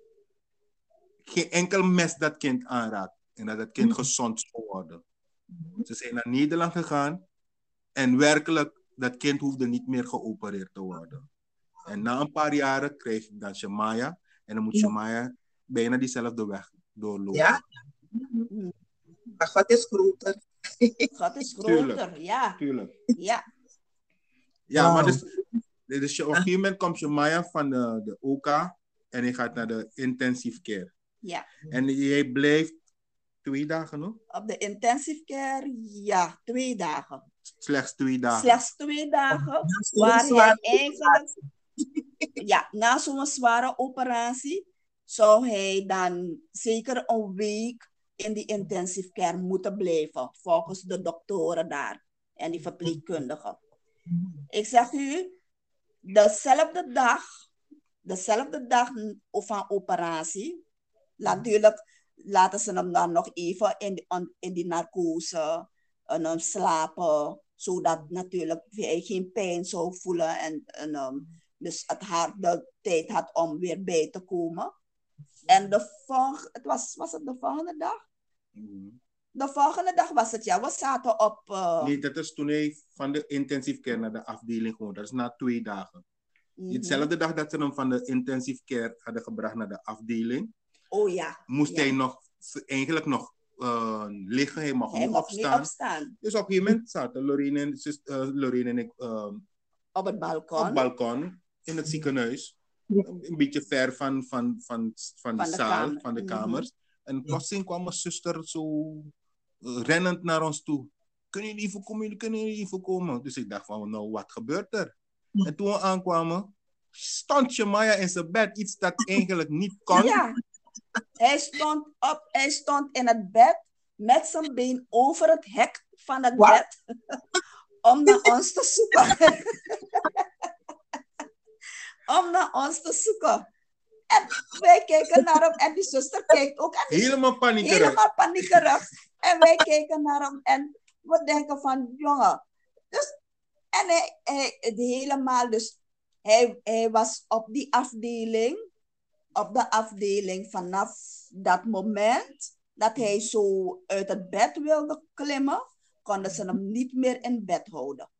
geen enkel mes dat kind aanraakt. En dat het kind Mhm. gezond zou worden. Ze zijn naar Nederland gegaan. En werkelijk, dat kind hoefde niet meer geopereerd te worden. En na een paar jaren kreeg ik dan Shemaya. En dan moet Ja. Shemaya bijna diezelfde weg doorlopen. Ja? Maar God is groter. God is Tuurlijk. groter. Ja. Tuurlijk. Ja. Ja, maar dus, dus op een gegeven moment komt Shemaya van de, de OK. En hij gaat naar de intensive care. Ja. En hij blijft twee dagen nog? Op de intensive care, ja, twee dagen. Slechts twee dagen. Slechts twee dagen. Ja, Waar hij eigenlijk, ja, na zo'n zware operatie, zou hij dan zeker een week in die intensive care moeten blijven, volgens de doktoren daar en die verpleegkundigen. Ik zeg u, dezelfde dag, dezelfde dag van operatie, natuurlijk laten ze hem dan nog even in die, in die narcose en dan slapen, zodat natuurlijk hij geen pijn zou voelen en, en um, dus het haar de tijd had om weer bij te komen. En de volgende, het was, was het de volgende dag? Mhm. De volgende dag was het, ja. We zaten op... Uh, Nee, dat is toen hij van de intensive care naar de afdeling gewoon. Dat is na twee dagen. mhm. Dezelfde dag dat ze hem van de intensive care hadden gebracht naar de afdeling, Oh ja. moest ja. hij nog, eigenlijk nog eh, liggen. Hij Hij niet opstaan. Dus op een gegeven moment zaten Lorene en, zus- Lorene en ik eh, Op het balkon. op het balkon in het ziekenhuis. Een beetje ver van, van, van, van de Van de zaal, kamer. van de Mhm. kamers. En plotseling kwam mijn zuster zo eh, rennend naar ons toe. Kunnen jullie even komen? Jullie kunnen jullie even komen? Dus ik dacht van, nou, wat gebeurt er? En toen we aankwamen, stond Shemaya in zijn bed. Iets dat eigenlijk niet kon. Ja. Hij stond op, hij stond in het bed met zijn been over het hek van het bed om naar ons te zoeken. om naar ons te zoeken. En wij keken naar hem en die zuster kijkt ook en Helemaal paniekerig. helemaal paniekerig. En wij keken naar hem en we denken van, jongen. Dus, en hij, hij het helemaal, dus hij, hij was op die afdeling, op de afdeling vanaf dat moment dat hij zo uit het bed wilde klimmen, konden ze hem niet meer in bed houden.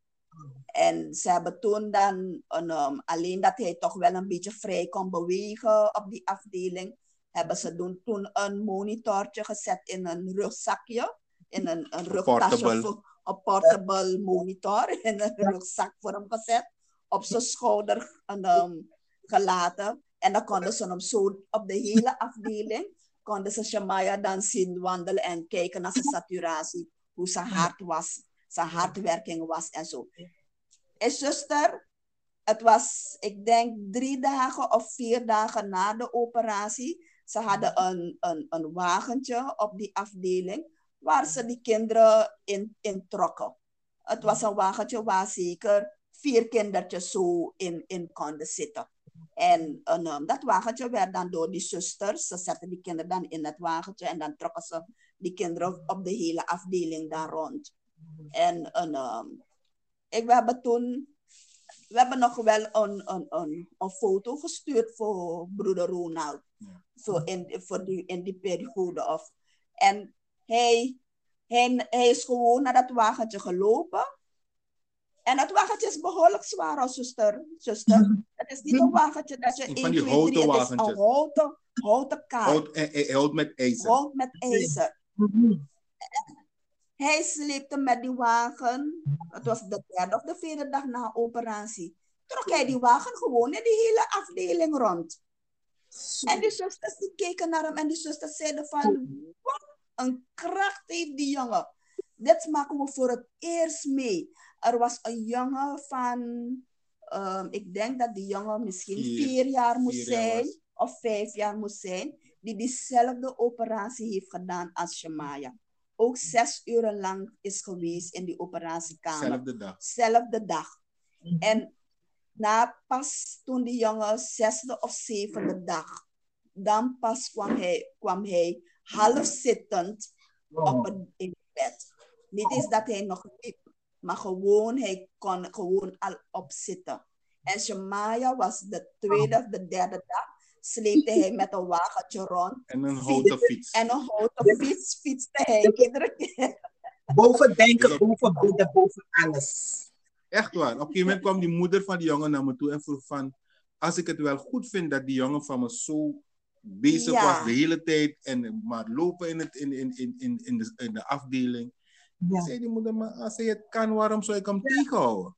En ze hebben toen dan, een, um, alleen dat hij toch wel een beetje vrij kon bewegen op die afdeling, hebben ze toen, toen een monitortje gezet in een rugzakje, in een, een rugtasje, portable. voor- een portable monitor, in een rugzak voor hem gezet, op zijn schouder en, um, gelaten. En dan konden ze hem zo op de hele afdeling, konden ze Shamaya dan zien wandelen en kijken naar zijn saturatie, hoe zijn hart was, zijn hartwerking was en zo. En zuster, het was, ik denk, drie dagen of vier dagen na de operatie. Ze hadden een, een, een wagentje op die afdeling waar ze die kinderen in, in trokken. Het was een wagentje waar zeker vier kindertjes zo in, in konden zitten. En en, um, dat wagentje werd dan door die zusters, ze zetten die kinderen dan in het wagentje en dan trokken ze die kinderen op de hele afdeling daar rond. En, en um, ik, we hebben toen, we hebben nog wel een, een, een, een foto gestuurd voor broeder Ronald. Ja. Zo in, voor die, in die periode. Of, en hij, hij, hij is gewoon naar dat wagentje gelopen. En dat wagentje is behoorlijk zwaar, als zuster. zuster. Het is niet een wagentje dat je Van 1, die 2, houten 3, het is een houten, houten kaart. Hout, hij houdt met ijzer. Hout met ijzer. Mhm. Hij sleepte met die wagen. Het was de derde of de vierde dag na operatie. Trok hij die wagen gewoon in die hele afdeling rond. En die zusters die keken naar hem en die zusters zeiden van... Wat een kracht heeft die jongen. Dit maken we voor het eerst mee. Er was een jongen van... ehm, ik denk dat die jongen misschien Vier- vier, jaar moest vier jaar zijn. was. of vijf jaar moest zijn. Die diezelfde operatie heeft gedaan als Shemaya. Ook zes uren lang is geweest in die operatiekamer. Zelfde dag. Zelfde dag. En na pas toen die jongen zesde of zevende dag, dan pas kwam hij, kwam hij half zittend op het in het bed. Niet eens dat hij nog liep, maar gewoon hij kon gewoon al opzitten. En Shemaya was de tweede of de derde dag, sleepte hij met een wagentje rond. En een houten fiets. En een houten fiets fietste hij iedere keer. Boven denken, boven bidden, boven alles. Echt waar. Op een gegeven moment kwam die moeder van die jongen naar me toe en vroeg van... Als ik het wel goed vind dat die jongen van me zo bezig Ja. was de hele tijd... en maar lopen in, het, in, in, in, in, in, de, in de afdeling... Ja. Zei die moeder, maar als hij het kan, waarom zou ik hem tegenhouden?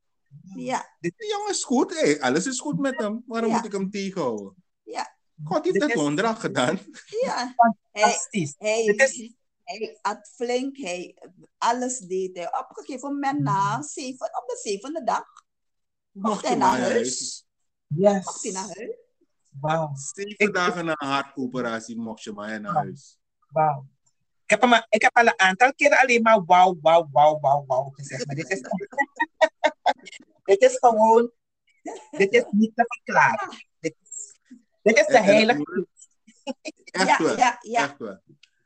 Ja, Die jongen is goed, hé. alles is goed met hem. Waarom Ja. moet ik hem tegenhouden? Ja. God heeft Dit dat is- wonderlijk gedaan. ja. Hij, Fantastisch. hij, Dit is- hij had flink, hij, alles deed hij. Op een gegeven moment na zeven, op de zevende dag mocht hij naar huis. Yes. Mocht hij naar huis. Wauw. Zeven Ik- dagen na een hartoperatie mocht je maar naar huis. Wauw. Ik heb, hem, ik heb al een aantal keren alleen maar wauw, wauw, wauw, wauw, wauw gezegd. Maar dit is, dit is gewoon, dit is niet te verklaren. Dit is, dit is de En- en het heilige. mooie- Echt Ja, waar. ja, ja. Echt waar.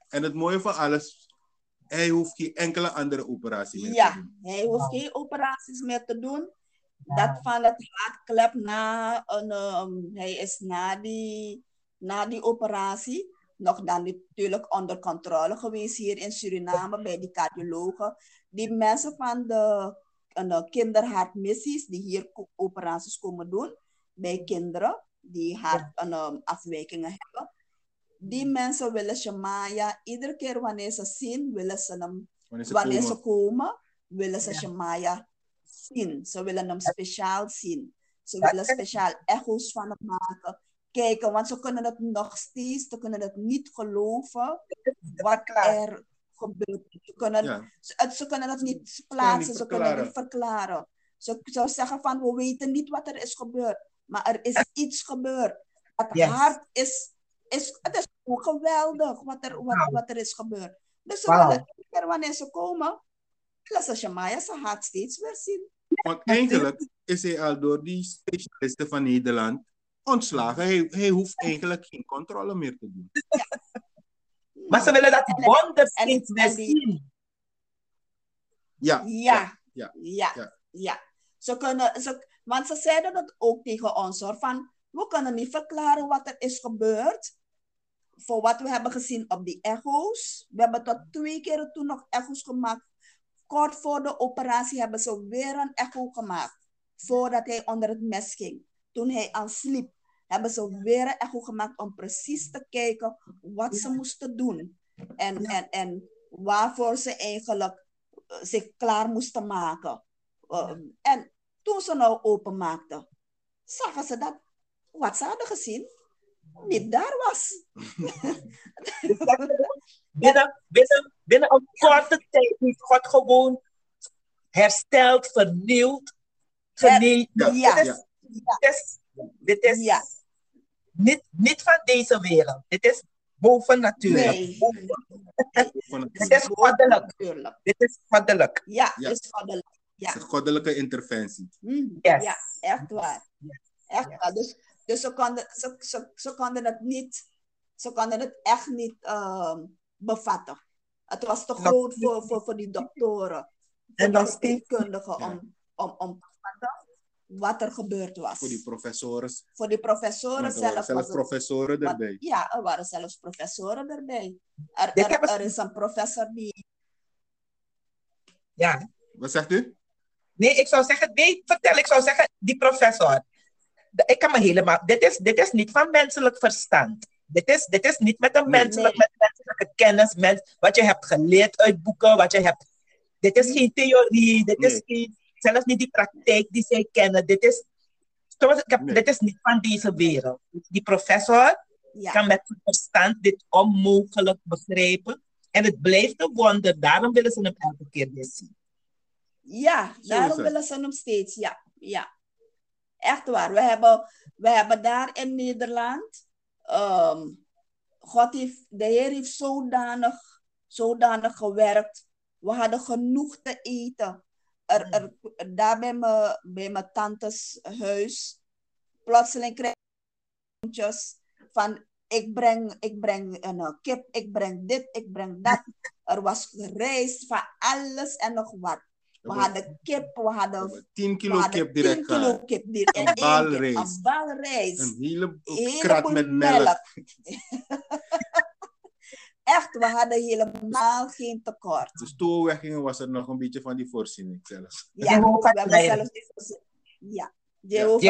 En het mooie van alles, hij hoeft geen enkele andere operatie meer Ja, te doen. hij hoeft geen operaties meer te doen. Dat van het hartklep na een, ehm, hij is na die, na die operatie nog dan natuurlijk onder controle geweest hier in Suriname bij die cardiologen. Die mensen van de, een, eh, kinderhartmissies die hier operaties komen doen bij kinderen die hartafwijkingen hebben. Die mensen willen Shemaya, iedere keer wanneer ze zien, willen ze hem Wanneer ze wanneer komen, ze komen, willen ze Ja. Shemaya zien. Ze willen hem speciaal zien. Ze willen en- speciaal echo's van hem maken. Kijken, want ze kunnen het nog steeds, ze kunnen het niet geloven wat er gebeurt. Ze kunnen, ja, ze, het- ze kunnen het niet plaatsen, ze kunnen het verklaren. niet verklaren. Ze zou zeggen van, we weten niet wat er is gebeurd. Maar er is iets gebeurd. Het Yes. hart is, is, het is gewoon geweldig wat er, wat, wat er is gebeurd. Dus ze Wauw. willen, iedere keer wanneer ze komen, willen ze Shemaya zijn hart steeds weer zien. want eigenlijk is hij al door die specialisten van Nederland ontslagen. Hij, hij hoeft eigenlijk geen controle meer te doen. Maar ze willen dat En- wonder en- steeds die- zien. Ja, Ja, ja, ja, ja. ja. Ze kunnen, ze, want ze zeiden dat ook tegen ons hoor, van we kunnen niet verklaren wat er is gebeurd. Voor wat we hebben gezien op die echo's. We hebben tot twee keer toen nog echo's gemaakt. Kort voor de operatie hebben ze weer een echo gemaakt. Voordat hij onder het mes ging. Toen hij aan sliep, hebben ze weer een echo gemaakt om precies te kijken wat ze moesten doen. En, en, en waarvoor ze eigenlijk eh, zich klaar moesten maken. Uh, En toen ze nou openmaakten, zagen ze dat wat ze hadden gezien niet daar was. Binnen, binnen, binnen een korte tijd heeft God gewoon hersteld, vernieuwd, genezen. Ja, Ja. Dit is, dit is, dit is Ja. Niet, niet van deze wereld. Dit is boven natuurlijk. Nee. Van het- Dit is goddelijk. Dit is goddelijk. Ja, Ja. is goddelijk. het is Ja. een goddelijke interventie. Mm, Yes. ja, echt waar. Echt waar. Dus, dus ze, konden, ze, ze, ze konden het niet, ze konden het echt niet ehm, bevatten. Het was te groot voor, voor, voor die doktoren, En de Ja. om, om, om te vatten wat er gebeurd was. Voor die professoren. Voor die professoren Want er waren zelf zelfs het professoren wat- erbij. ja, er waren zelfs professoren erbij. Er, er, er is een professor die. Ja. Wat zegt u? Nee, ik zou zeggen, nee, vertel, ik zou zeggen, die professor. Ik kan me helemaal, dit is, dit is niet van menselijk verstand. Dit is, dit is niet met een Nee. menselijk, met menselijke kennis, mens, wat je hebt geleerd uit boeken, wat je hebt. Dit is geen theorie, dit is geen, zelfs niet die praktijk die zij kennen. Dit is, zoals ik heb, Nee. dit is niet van deze wereld. Die professor Ja, kan met zijn verstand dit onmogelijk begrijpen. En het blijft een wonder, daarom willen ze hem elke keer weer zien. ja daarom willen ze hem steeds. Ja, ja. Echt waar. We hebben, we hebben daar in Nederland. ehm, God heeft, de Heer heeft zodanig, zodanig gewerkt. We hadden genoeg te eten. Er, er, daar bij mijn, bij mijn tantes huis. Plotseling kreeg ik van ik breng, ik breng een eh, kip, ik breng dit, ik breng dat. Er was gereisd van alles en nog wat. We hadden kip, we hadden, 10 we kilo hadden kip direct 10 kilo gehad. kip direct. Een in één bal keer. rijst. Een. Een hele krat met melk. Echt, we hadden helemaal geen tekort. De stoelweggingen was er nog een beetje van die voorziening zelfs. Ja, we hebben zelfs die voorzien- Ja, Jehovah.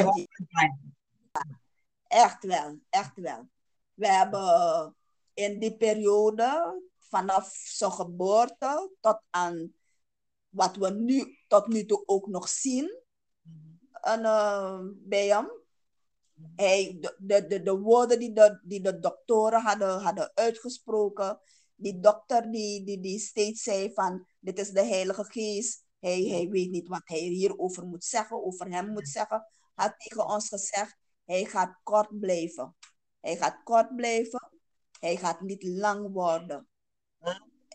Echt wel, echt wel. We hebben in die periode, vanaf zijn geboorte tot aan wat we nu tot nu toe ook nog zien en, eh, bij hem. Hij, de, de, de, de woorden die de, die de doktoren hadden, hadden uitgesproken, die dokter die, die, die steeds zei van dit is de Heilige Geest, hij, hij weet niet wat hij hierover moet zeggen, over hem moet zeggen, had tegen ons gezegd, hij gaat kort blijven. Hij gaat kort blijven, hij gaat niet lang worden.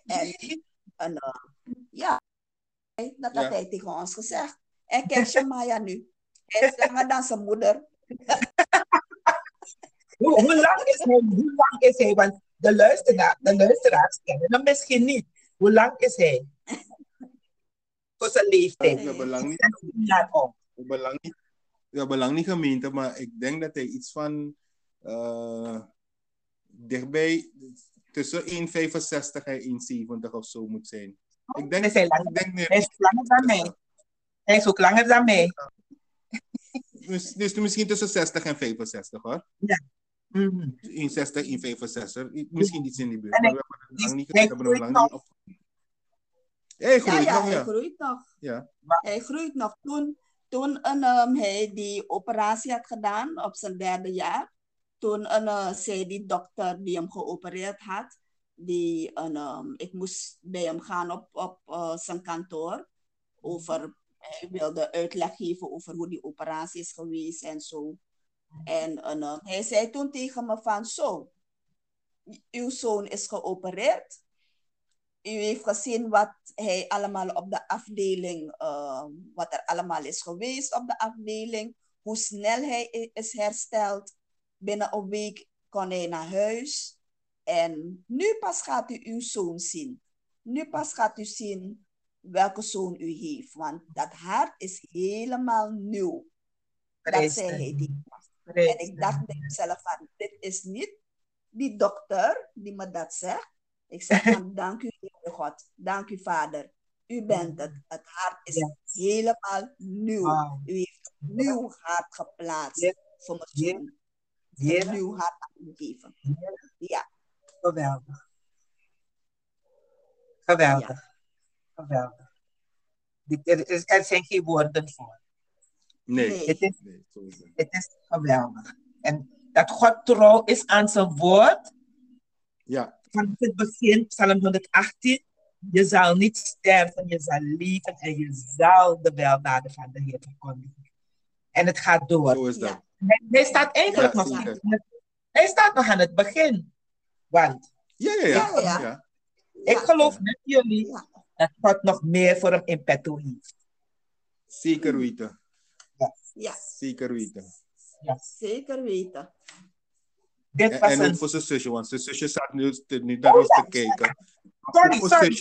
En, en eh, ja, dat had Ja. hij tegen ons gezegd. En kijk Shemaya nu. Hij is langer dan zijn moeder. Hoe, hoe lang is hij? Hoe lang is hij? Want de, luisteraar, de luisteraars kennen hem misschien niet. Hoe lang is hij? Voor zijn leeftijd. We hebben lang niet, 16 jaar oud. we hebben lang niet, we hebben lang niet gemeente, maar ik denk dat hij iets van eh, dichtbij tussen 1,65 en 1,70 of zo moet zijn. Ik denk, Is hij lang? ik denk meer. Hij is langer dan mij. Hij is ook langer dan mij. Dus misschien tussen 60 en 65 hoor. Mhm. 1,60, 1,65. Misschien iets in die buurt. En Maar hij- we hebben lang niet hij we hebben hem groeit lang niet nog. op. Hij Ja, groeit ja, nog, hij ja. groeit nog. ja. Hij groeit nog. Toen, toen een, ehm, hij die operatie had gedaan op zijn derde jaar, toen een, eh, zei die dokter die hem geopereerd had, die, een, ehm, ik moest bij hem gaan op, op eh, zijn kantoor over, hij wilde uitleg geven over hoe die operatie is geweest en zo. En eh, hij zei toen tegen me van, zo, uw zoon is geopereerd. U heeft gezien wat hij allemaal op de afdeling, eh, wat er allemaal is geweest op de afdeling, hoe snel hij is hersteld. Binnen een week kon hij naar huis. En nu pas gaat u uw zoon zien. Nu pas gaat u zien welke zoon u heeft. Want dat hart is helemaal nieuw. Dat zei hij. Heer. Die. En ik dacht Heer. bij mezelf van, dit is niet die dokter die me dat zegt. Ik zeg van, dank u Heere God, dank u Vader. U bent het. Het hart is helemaal nieuw. Wauw. U heeft een nieuw hart geplaatst Ja. voor mijn zoon. Heer, Een nieuw hart gegeven. Ja, geweldig. Geweldig. Geweldig. Dit- Er, is, er zijn geen woorden voor. Nee. Nee. Het is, nee het. is geweldig. En dat God trouw is aan zijn woord. Ja, Van het begin, Psalm 118. Je zal niet sterven, je zal leven en je zal de weldaden van de Heer verkondigen. En het gaat door. zo is dat. ja, Hij, hij staat eigenlijk Ja, nog aan het- Hij staat nog aan het begin. Want Ja, ja, ja. Ja, ja. ja. ik Ja. geloof met jullie Ja. Dat God nog meer voor hem in petto heeft. Zeker weten. ja, Zeker weten. zeker weten. Dit En, was en een ook voor zijn zusje, want zijn zusje staat nu, nu naar ons te kijken. Sorry, sorry,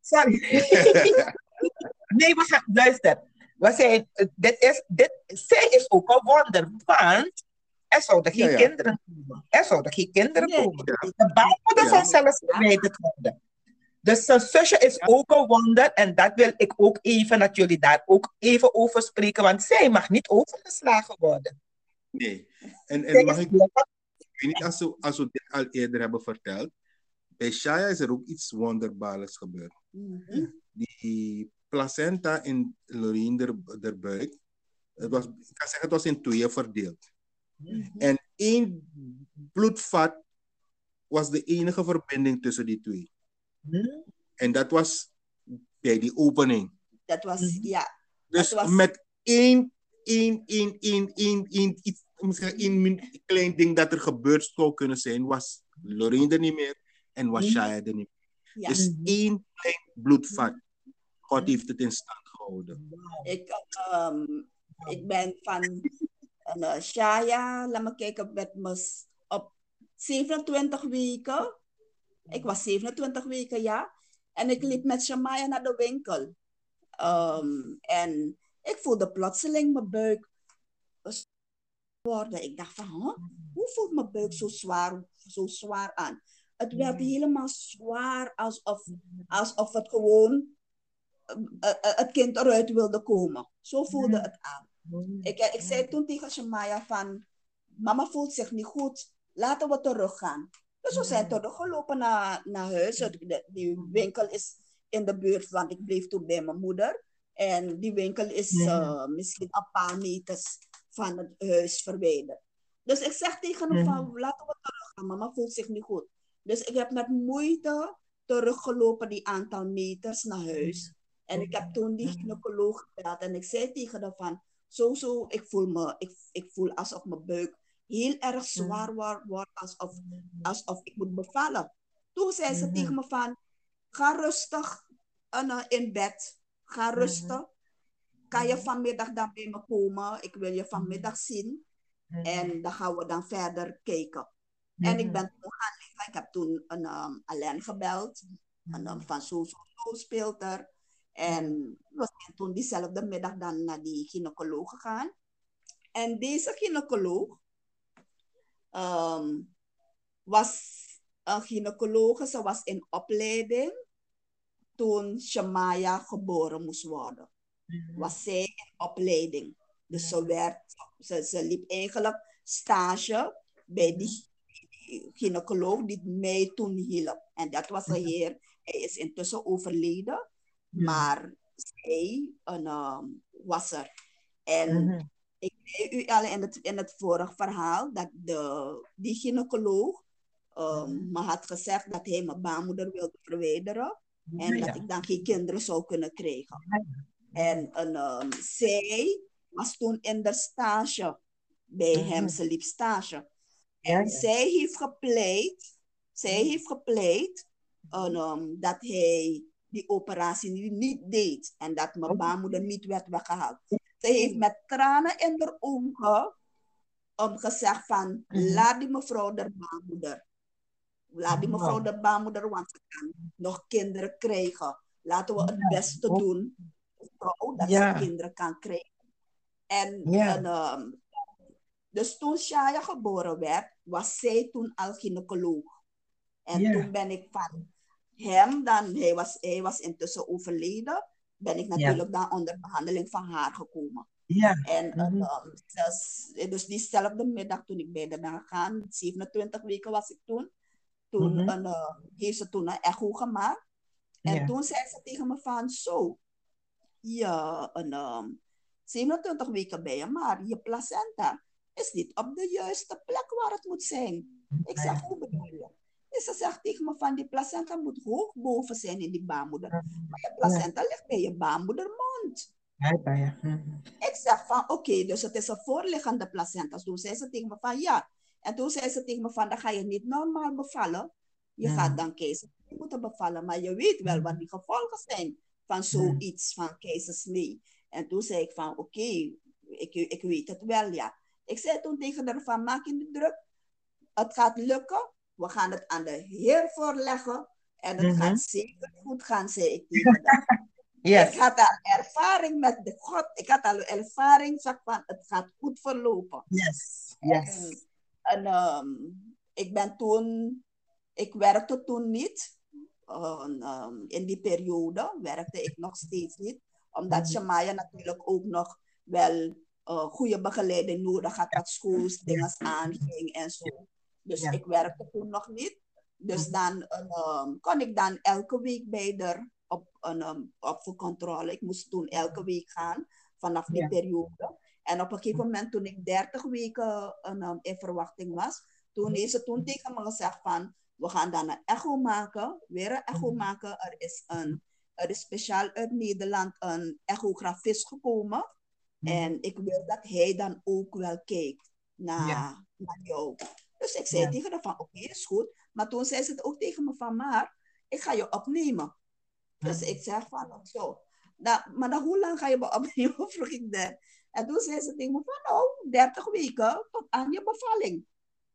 sorry. nee, we gaan, luister. We zijn, dit is, dit, zij is ook een wonder, want er zouden geen Ja, ja. kinderen komen. Er zouden geen kinderen Nee. komen. De baarmoeder Ja. zou zelfs verwijderd worden. Dus zijn zusje is ook een wonder en dat wil ik ook even, dat jullie daar ook even over spreken, want zij mag niet overgeslagen worden. Nee. En, Zij en mag ik, ik weet niet als we, als we dit al eerder hebben verteld. Bij Shaya is er ook iets wonderbaarlijks gebeurd. Mhm. Die placenta in Loreen der, der buik, het was, ik kan zeggen, het was in tweeën verdeeld. Mhm. En één bloedvat was de enige verbinding tussen die twee. Hm? En dat was bij die opening. Dat was, Mhm. ja, Dus was- met één, één, één, één, één, één, iets, misschien één klein ding dat er gebeurd zou kunnen zijn, was Lorraine er niet meer en was Mhm. Shaya er niet meer. ja. Dus één klein bloedvat. God heeft het in stand gehouden. Ik, ehm, ik ben van uh, Shaya, laat me kijken, met me s- op 27 weken. Ik was 27 weken, ja. En ik liep met Shamaya naar de winkel. Ehm, en ik voelde plotseling mijn buik worden. Ik dacht van, huh? hoe voelt mijn buik zo zwaar, zo zwaar aan? Het werd helemaal zwaar, alsof, alsof het gewoon eh, eh, het kind eruit wilde komen. Zo voelde het aan. Ik, eh, ik zei toen tegen Shemaya van, mama voelt zich niet goed, laten we teruggaan. Dus we zijn teruggelopen naar, naar huis. De- Die winkel is in de buurt, want ik bleef toen bij mijn moeder. En die winkel is eh, misschien een paar meters van het huis verwijderd. Dus ik zeg tegen hem van, laten we teruggaan, mama voelt zich niet goed. Dus ik heb met moeite teruggelopen die aantal meters naar huis. En ik heb toen die gynaecoloog gebeld en ik zei tegen haar van, zo zo, ik voel, me, ik, ik voel alsof mijn buik heel erg zwaar wordt, alsof, alsof ik moet bevallen. Toen zei ze Mhm. tegen me van, ga rustig in bed, ga rusten. Kan je vanmiddag dan bij me komen? Ik wil je vanmiddag zien. En dan gaan we dan verder kijken. En ik ben toen gaan liggen. Ik heb toen een um, Alain gebeld. En dan van zo, zo, zo speelt er. En we zijn toen diezelfde middag dan naar die gynaecoloog gegaan. En deze gynaecoloog um, was een gynaecoloog, ze was in opleiding toen Shamaya geboren moest worden. Was zij in opleiding. Dus ze, werd, ze, ze liep eigenlijk stage bij die gynaecoloog die mij toen hielp. En dat was een heer, hij is intussen overleden, maar zij een, um, was er. En ik zei u al in het, in het vorige verhaal dat de, die gynaecoloog um, me had gezegd dat hij mijn baarmoeder wilde verwijderen. En ja. dat ik dan geen kinderen zou kunnen krijgen. En, en um, zij was toen in de stage bij hem, ze liep stage. En zij heeft gepleit, zij heeft gepleit en, um, dat hij die operatie niet deed en dat mijn baarmoeder niet werd weggehaald. Ze heeft met tranen in haar ogen gezegd van, laat die mevrouw de baarmoeder. Laat die mevrouw de baarmoeder, want ze kan nog kinderen krijgen. Laten we het beste doen, vrouw, dat ja. ze kinderen kan krijgen. En, ja. en um, dus toen Shaya geboren werd, was zij toen al gynaecoloog. En ja. toen ben ik van hem, dan, hij, was, hij was intussen overleden, ben ik natuurlijk dan onder behandeling van haar gekomen. Ja. En mm -hmm. um, dus, dus diezelfde middag toen ik bij de ben gegaan, 27 weken was ik toen, toen mm -hmm. een, uh, heeft ze toen een echo gemaakt. En ja. toen zei ze tegen me van, zo, ja, een, um, 27 weken bij je, maar je placenta is niet op de juiste plek waar het moet zijn. Ik zeg, hoe bedoel je? Dus ze zegt tegen me van, die placenta moet hoog boven zijn in die baarmoeder. Maar je placenta ligt bij je baarmoedermond. Ja, ja. Ik zeg van, oké, okay, dus het is een voorliggende placenta. Toen zei ze tegen me van, ja. En toen zei ze tegen me van, dan ga je niet normaal bevallen. Je gaat dan keizer moeten bevallen. Maar je weet wel wat die gevolgen zijn van zoiets, van keizersnee. En toen zei ik van, oké, okay, ik, ik weet het wel, ja. Ik zei toen tegen haar van, maak je niet druk. Het gaat lukken. We gaan het aan de Heer voorleggen. En het mm -hmm. gaat zeker goed gaan, zei ik tegen haar. Yes. Ik had al ervaring met de God. Ik had al ervaring zeg, van het gaat goed verlopen. Yes. yes. En, en um, ik ben toen, ik werkte toen niet. Um, in die periode werkte ik nog steeds niet. Omdat -hmm. Shamaya natuurlijk ook nog wel uh, goede begeleiding nodig had, wat schools dingen aanging en zo. Dus ja. ik werkte toen nog niet. Dus dan um, kon ik dan elke week bij de op, um, op voor controle. Ik moest toen elke week gaan vanaf die ja. periode. En op een gegeven moment, toen ik 30 weken um, in verwachting was, toen is ze toen tegen me gezegd van, we gaan dan een echo maken, weer een echo maken. Er is, een, er is speciaal uit Nederland een echografist gekomen. En ik wil dat hij dan ook wel kijkt naar, ja. naar jou. Dus ik zei ja. tegen haar van, oké, okay, is goed. Maar toen zei ze het ook tegen me van, maar ik ga je opnemen. Dus ik zeg van, zo. Maar dan, hoe lang ga je me opnemen, vroeg ik dat. En toen zei ze tegen me van, nou, 30 weken tot aan je bevalling.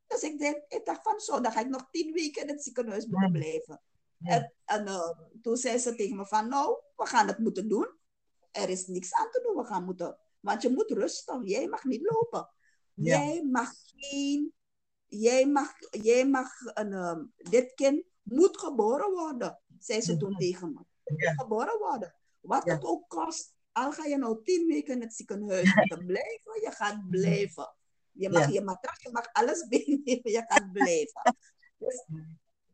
Dus ik, denk, ik dacht van, zo, dan ga ik nog 10 weken in het ziekenhuis moeten blijven. Ja. En, en uh, toen zei ze tegen me van, nou, we gaan het moeten doen. Er is niks aan te doen, we gaan moeten want je moet rusten. Jij mag niet lopen. Ja. Jij mag geen. Jij mag, jij mag een, um, dit kind moet geboren worden, zei ze toen tegen me. Ja. Geboren worden. Wat ja. het ook kost. Al ga je nou tien weken in het ziekenhuis moeten blijven, je gaat blijven. Je mag je matras, je mag alles binnennemen, je gaat blijven. Dus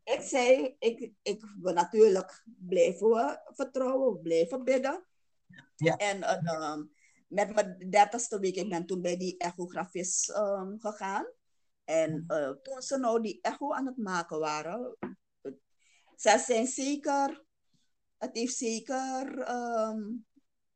ik zei, ik, ik wil natuurlijk blijven vertrouwen, blijven bidden. Ja. En um, met mijn dertigste week, ik ben toen bij die echografist um, gegaan. En uh, toen ze nou die echo aan het maken waren, ze zijn zeker, het heeft zeker um,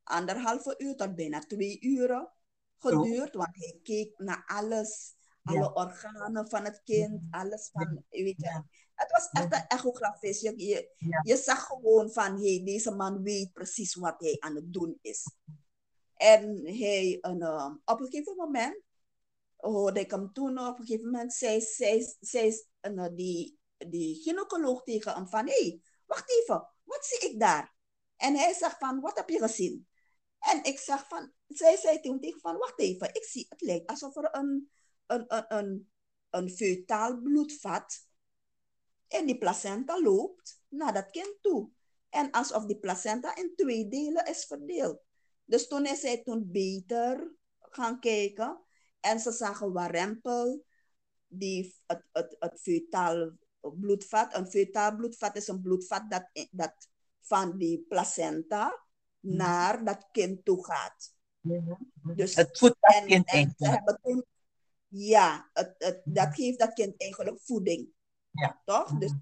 anderhalve uur tot bijna twee uur geduurd, want hij keek naar alles, alle ja. organen van het kind, alles van, weet je. Het was echt een echografist. Je, je, ja. je zag gewoon van, hey, deze man weet precies wat hij aan het doen is. En hij, een, um, op een gegeven moment, hoorde ik hem toen op een gegeven moment, zei, zei, zei die, die gynaecoloog tegen hem van, hé, hey, wacht even, wat zie ik daar? En hij zegt van, wat heb je gezien? En ik zeg van, zij zei toen tegen van, wacht even, ik zie, het lijkt alsof er een, een, een, een, een feutaal bloedvat in die placenta loopt naar dat kind toe. En alsof die placenta in twee delen is verdeeld. Dus toen is zij toen beter gaan kijken. En ze zagen warempel, die, het, het, het feutaal bloedvat. Een feutaal bloedvat is een bloedvat dat, dat van die placenta mhm. naar dat kind toe gaat. Dus, het voedt dat en, kind en toen, Ja, het, het, dat geeft dat kind eigenlijk voeding. Ja. Toch? Dus,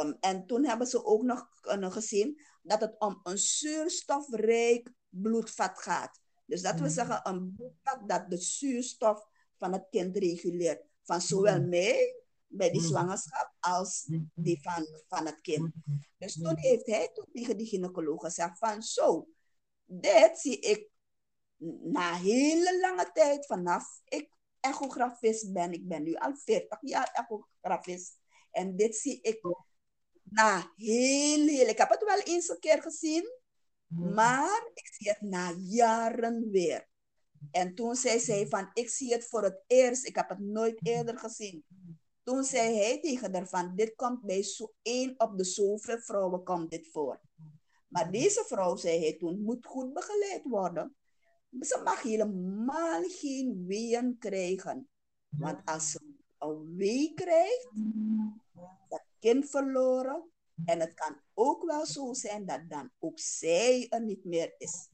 um, en toen hebben ze ook nog uh, gezien dat het om een zuurstofrijk bloedvat gaat. Dus dat wil zeggen een bloedvat dat de zuurstof van het kind reguleert. Van zowel mij bij die zwangerschap als die van, van het kind. Dus toen heeft hij toen tegen die gynaecoloog gezegd van zo, dit zie ik na hele lange tijd vanaf ik echografist ben. Ik ben nu al 40 jaar echografist. En dit zie ik na heel, heel... Ik heb het wel eens een keer gezien, maar ik zie het na jaren weer. En toen zei zij van, ik zie het voor het eerst. Ik heb het nooit eerder gezien. Toen zei hij tegen haar van, dit komt bij zo één op de zoveel vrouwen komt dit voor. Maar deze vrouw, zei hij toen, moet goed begeleid worden. Ze mag helemaal geen weeën krijgen. Want als ze een wee krijgt, dat kind verloren. En het kan ook wel zo zijn dat dan ook zij er niet meer is.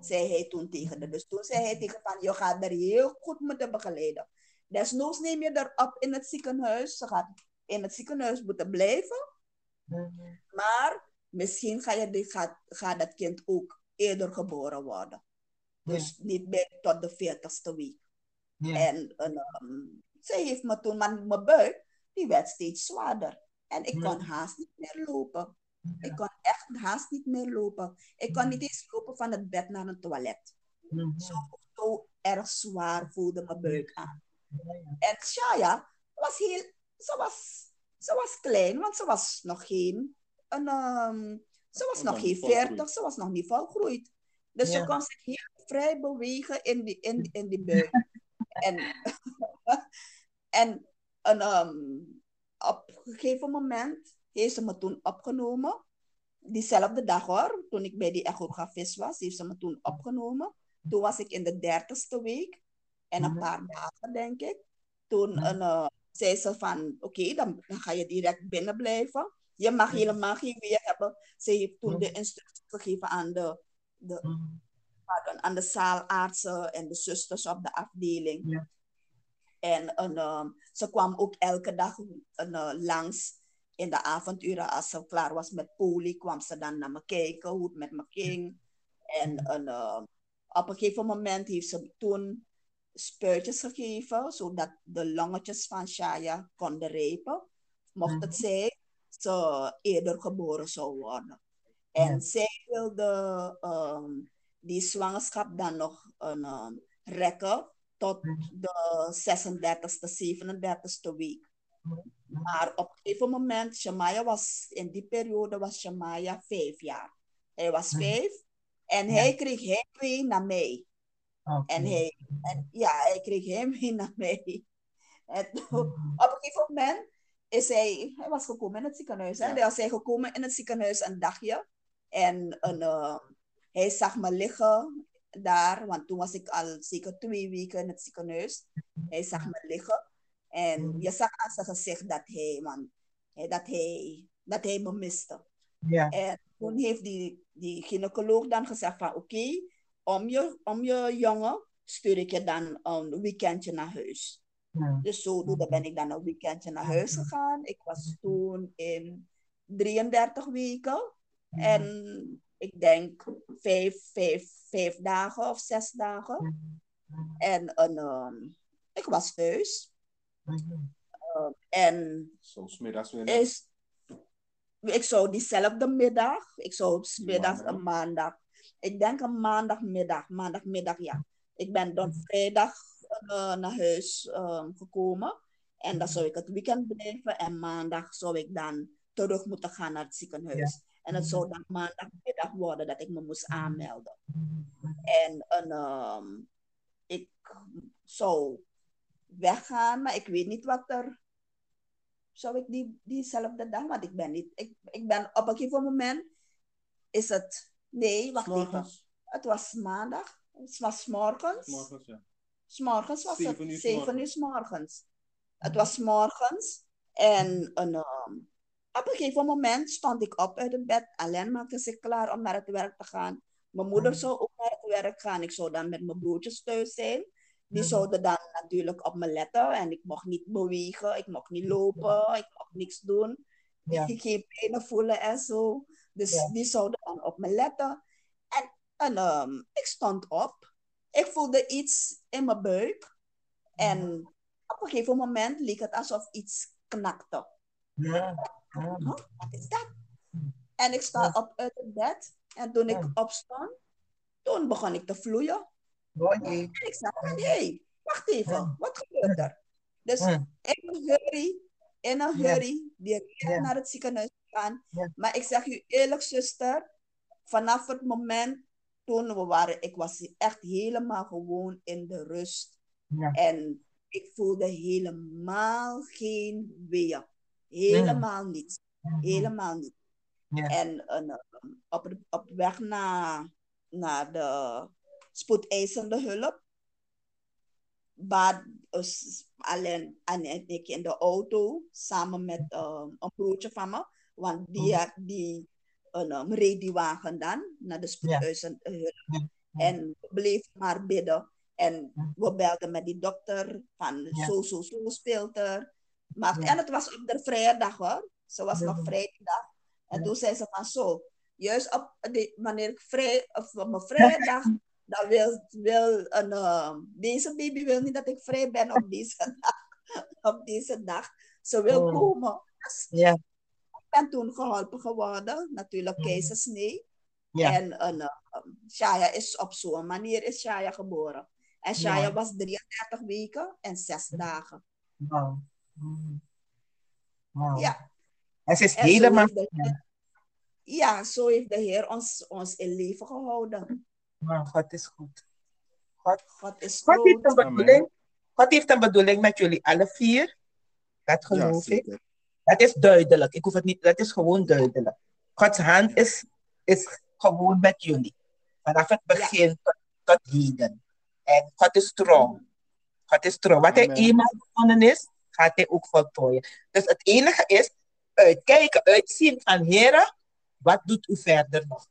Zei hij toen tegen haar. Dus toen zei hij tegen van, je gaat er heel goed moeten begeleiden. Desnoods neem je erop in het ziekenhuis. Ze gaat in het ziekenhuis moeten blijven. Maar misschien ga je, gaat, gaat dat kind ook eerder geboren worden. Dus niet meer tot de veertigste week. En, en um, zij heeft me toen, maar mijn buik, die werd steeds zwaarder. En ik kon haast niet meer lopen. Ik kon echt haast niet meer lopen. Ik kon niet eens lopen van het bed naar een toilet. Zo, zo erg zwaar voelde mijn buik aan. En Shaya was heel, ze was, ze was klein, want ze was nog geen, een, um, ze was nog geen 40, ze was nog niet volgroeid. Dus ja. ze kon zich heel vrij bewegen in die, in, in die buik. en en, en um, op een gegeven moment heeft ze me toen opgenomen. Diezelfde dag hoor, toen ik bij die echografist was, heeft ze me toen opgenomen. Toen was ik in de dertigste week. En een mhm. paar dagen, denk ik. Toen een, uh, zei ze van, oké, dan, dan ga je direct binnen blijven. Je mag helemaal geen weer hebben. Ze heeft toen de instructies gegeven aan de, de, pardon, aan de zaalartsen en de zusters op de afdeling. Ja. En, en um, ze kwam ook elke dag uh, langs in de avonduren. Als ze klaar was met poli, kwam ze dan naar me kijken hoe het met me ging. En, en uh, op een gegeven moment heeft ze toen spuitjes gegeven, zodat de longetjes van Shaya konden repen. Mocht het mhm. zijn, ze eerder geboren zou worden. En zij wilde um, die zwangerschap dan nog een, um, rekken tot de 36e, 37e week. Maar op een gegeven moment, Shemaya was, in die periode was Shemaya vijf jaar. Hij was vijf en hij kreeg heimwee naar mij. En, hij, en ja, hij kreeg hem naar mij. En op een gegeven moment is hij, hij was gekomen in het ziekenhuis. Hè? Ja. Hij was hij gekomen in het ziekenhuis een dagje. En een, uh, hij zag me liggen daar, want toen was ik al zeker twee weken in het ziekenhuis. Hij zag me liggen. En mm-hmm. je zag aan zijn gezicht dat hij, man, dat hij, dat hij me miste. Ja. En toen heeft die, die gynaecoloog dan gezegd van oké, okay, om je, om je jongen stuur ik je dan een weekendje naar huis. Ja. Dus zodoende ben ik dan een weekendje naar huis gegaan. Ik was toen in 33 weken. En ik denk vijf, vijf, vijf dagen of zes dagen. En een, um, ik was thuis. Uh, en weer. Is, ik zou diezelfde middag, ik zou smiddags een maandag ik denk een maandagmiddag, maandagmiddag ja. Ik ben dan mhm. vrijdag uh, naar huis uh, gekomen. En dan zou ik het weekend blijven. En maandag zou ik dan terug moeten gaan naar het ziekenhuis. En het zou dan maandagmiddag worden dat ik me moest aanmelden. En een, ehm, ik zou weggaan, maar ik weet niet wat er. Zou ik die, diezelfde dag, want ik ben niet. Ik, ik ben op een gegeven moment. Is het. Nee, wacht even. Het was maandag. Het was morgens. Morgens, ja. S'morgens was Zeven uur het zeven uur s morgens. Het was morgens. En een, ehm, op een gegeven moment stond ik op uit het bed. Alleen maakte zich klaar om naar het werk te gaan. Mijn moeder zou ook naar het werk gaan. Ik zou dan met mijn broertjes thuis zijn. Die zouden dan natuurlijk op me letten. En ik mocht niet bewegen. Ik mocht niet lopen. Ik mocht niks doen. Ja. Ik geen pijn voelen en zo. Dus Ja. die zouden dan op me letten. En, en ehm, ik stond op. Ik voelde iets in mijn buik. En op een gegeven moment leek het alsof iets knakte. Ja. Huh? Wat is dat? En ik sta op uit het bed. En toen ik opstond, toen begon ik te vloeien. Oh. En ik zei, hé, hey, wacht even, wat gebeurt er? Dus in een hurry, in een hurry, direct naar het ziekenhuis gegaan. Ja. Maar ik zeg u eerlijk, zuster, vanaf het moment toen we waren, ik was echt helemaal gewoon in de rust. Ja. En ik voelde helemaal geen weeën. Helemaal niets. Helemaal niet. Ja. En eh, op, op weg naar, naar de spoedeisende hulp, baat ons alleen en ik in de auto samen met eh, een broertje van me, want die, had- die een um, reed die wagen dan naar de spoedeisende hulp. Ja. En we bleven maar bidden. En we belden met die dokter van zo, zo, zo speelt er. Maar, Ja. En het was op de vrijdag hoor. Ze was Ja. nog vrijdag. En toen zei ze van zo, juist op de, wanneer ik vrij, of op mijn vrijdag, dan wil, wil een, eh, deze baby wil niet dat ik vrij ben op deze dag. op deze dag. Ze wil Oh. komen. Dus Ja. ik ben toen geholpen geworden. Natuurlijk keizersnee. Ja. En een, eh, Shaya is op zo'n manier is Shaya geboren. En Shaya Ja. was 33 weken en 6 dagen. Wauw. Mm. Wauw. Ja. En ze is helemaal. heeft de Heer- ja, zo heeft de Heer ons, ons in leven gehouden. Wauw, God is goed. God, God is God, heeft een bedoeling, God heeft een bedoeling met jullie alle vier. Dat Ja, geloof ik. Dat is duidelijk. Ik hoef het niet, dat is gewoon duidelijk. Gods hand is, is gewoon met jullie. Vanaf het begin tot, tot heden. En God is trouw. God is trouw. Wat hij Amen. eenmaal begonnen is, gaat hij ook voltooien. Dus het enige is uitkijken, uitzien van heren, wat doet u verder nog?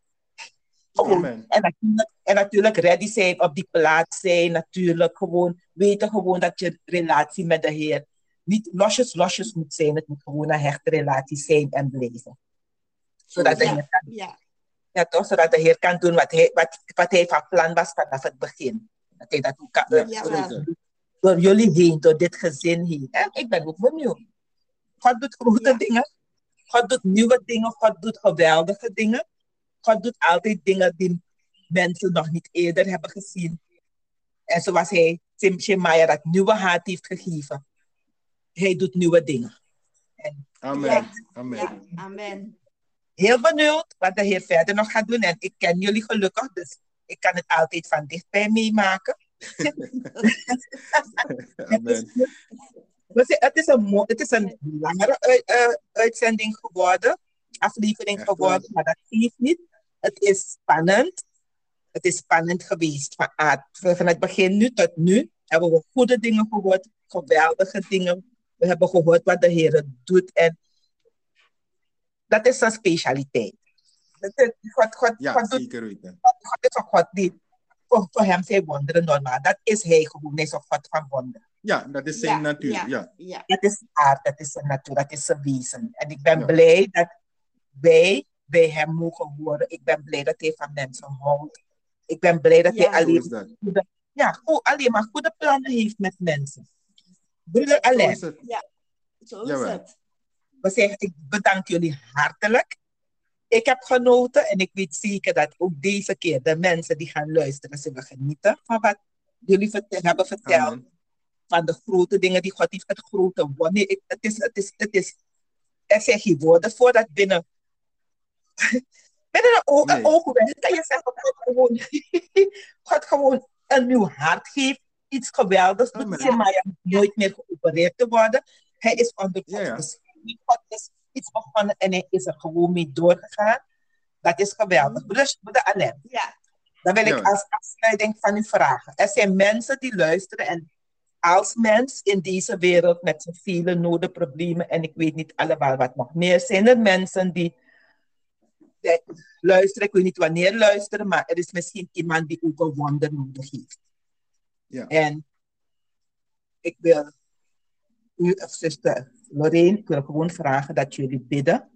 Amen. En natuurlijk, en natuurlijk ready zijn, op die plaats zijn, natuurlijk gewoon weten gewoon dat je relatie met de Heer niet losjes losjes moet zijn. Het moet gewoon een hechte relatie zijn en blijven. Zodat de, Ja. Heer kan, Ja, ja, toch, zodat de Heer kan doen wat hij, wat, wat hij van plan was vanaf het begin. Dat hij dat ook kan Ja. Door jullie heen, door dit gezin heen. En ik ben ook benieuwd. God doet grote Ja. dingen. God doet nieuwe dingen. God doet geweldige dingen. God doet altijd dingen die mensen nog niet eerder hebben gezien. En zoals hij Tim Shemaya dat nieuwe hart heeft gegeven. Hij doet nieuwe dingen. En Amen. Ja. Amen. ja, amen. heel benieuwd wat de Heer verder nog gaat doen. En ik ken jullie gelukkig, dus ik kan het altijd van dichtbij meemaken. Amen. Het is een, het is een langere eh, uitzending geworden, aflevering Echt geworden, maar dat geeft niet. Het is spannend. Het is spannend geweest van, aard- van het begin nu tot nu. Hebben we goede dingen gehoord, geweldige dingen. We hebben gehoord wat de Heer doet en dat is zijn specialiteit. Is- God, God, Ja, God, doet, zeker weten. God is een God die voor, voor hem zijn wonderen normaal. Dat is hij gewoon. Hij is een God van wonderen. Ja, dat is zijn Ja, natuur. ja. Ja. Ja, Dat is aard, dat is zijn natuur, dat is zijn wezen. En ik ben Ja. blij dat wij bij hem mogen horen. Ik ben blij dat hij van mensen houdt. Ik ben blij dat Ja. hij Zo alleen, dat. goede, ja, goed, alleen maar goede plannen heeft met mensen. Broeder Zo Alain, is het. zo is het. we zeggen, ik bedank jullie hartelijk. Ik heb genoten en ik weet zeker dat ook deze keer de mensen die gaan luisteren zullen genieten van wat jullie vert- hebben verteld. Amen. van de grote dingen die God heeft, het grote wonder. Het is, het is, het is er zijn geen woorden voor dat binnen. binnen een, o- een Nee. ogenblik kan je zeggen: God gewoon, God gewoon een nieuw hart geeft. Iets geweldigs doet. Hoeft nooit meer geopereerd te worden. Hij is onder Gods bescherming. God is iets begonnen en hij is er gewoon mee doorgegaan. Dat is geweldig. Broeder, broeder Alain, Ja. dan wil ik Ja. als afsluiting van u vragen. Er zijn mensen die luisteren en als mens in deze wereld met zijn vele noden, problemen en ik weet niet allemaal wat nog meer, zijn er mensen die, die luisteren, ik weet niet wanneer luisteren, maar er is misschien iemand die ook een wonder nodig heeft. Ja. En ik wil u of zuster Lorraine, ik wil gewoon vragen dat jullie bidden.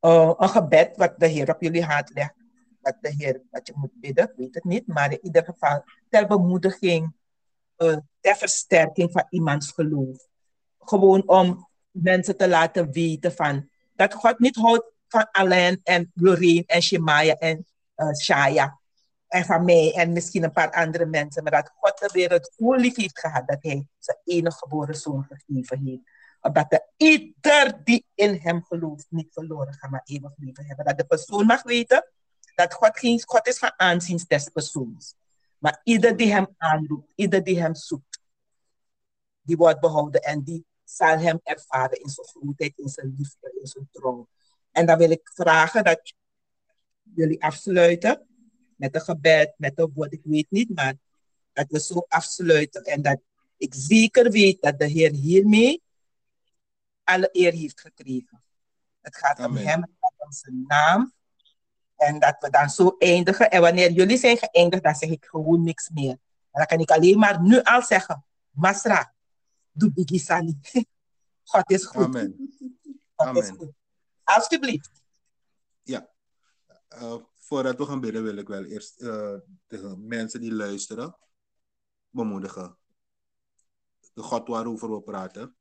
Uh, een gebed wat de Heer op jullie hart legt. Dat de Heer, dat je moet bidden, ik weet het niet. Maar in ieder geval ter bemoediging, uh, ter versterking van iemands geloof. Gewoon om mensen te laten weten van dat God niet houdt van Alain en Lorraine en Shemaya en uh, Shaya. En van mij en misschien een paar andere mensen. Maar dat God de wereld zo lief heeft gehad dat hij zijn enige geboren zoon gegeven heeft. Opdat de ieder die in hem gelooft niet verloren gaat, maar eeuwig leven hebben. Dat de persoon mag weten dat God, geen, God is van aanzien des persoons. Maar ieder die hem aanroept, ieder die hem zoekt, die wordt behouden en die zal hem ervaren in zijn grootheid, in zijn liefde, in zijn trouw. En dan wil ik vragen dat jullie afsluiten met een gebed, met een woord, ik weet niet, maar dat we zo afsluiten en dat ik zeker weet dat de Heer hiermee alle eer heeft gekregen. Het gaat Amen. om Hem, het gaat om zijn naam. En dat we dan zo eindigen. En wanneer jullie zijn geëindigd, dan zeg ik gewoon niks meer. En dan kan ik alleen maar nu al zeggen, Masra, doe bigisani. God is goed. Amen. God is Amen. goed. Alsjeblieft. Uh, voordat we gaan bidden wil ik wel eerst uh, de mensen die luisteren bemoedigen. De God waarover we praten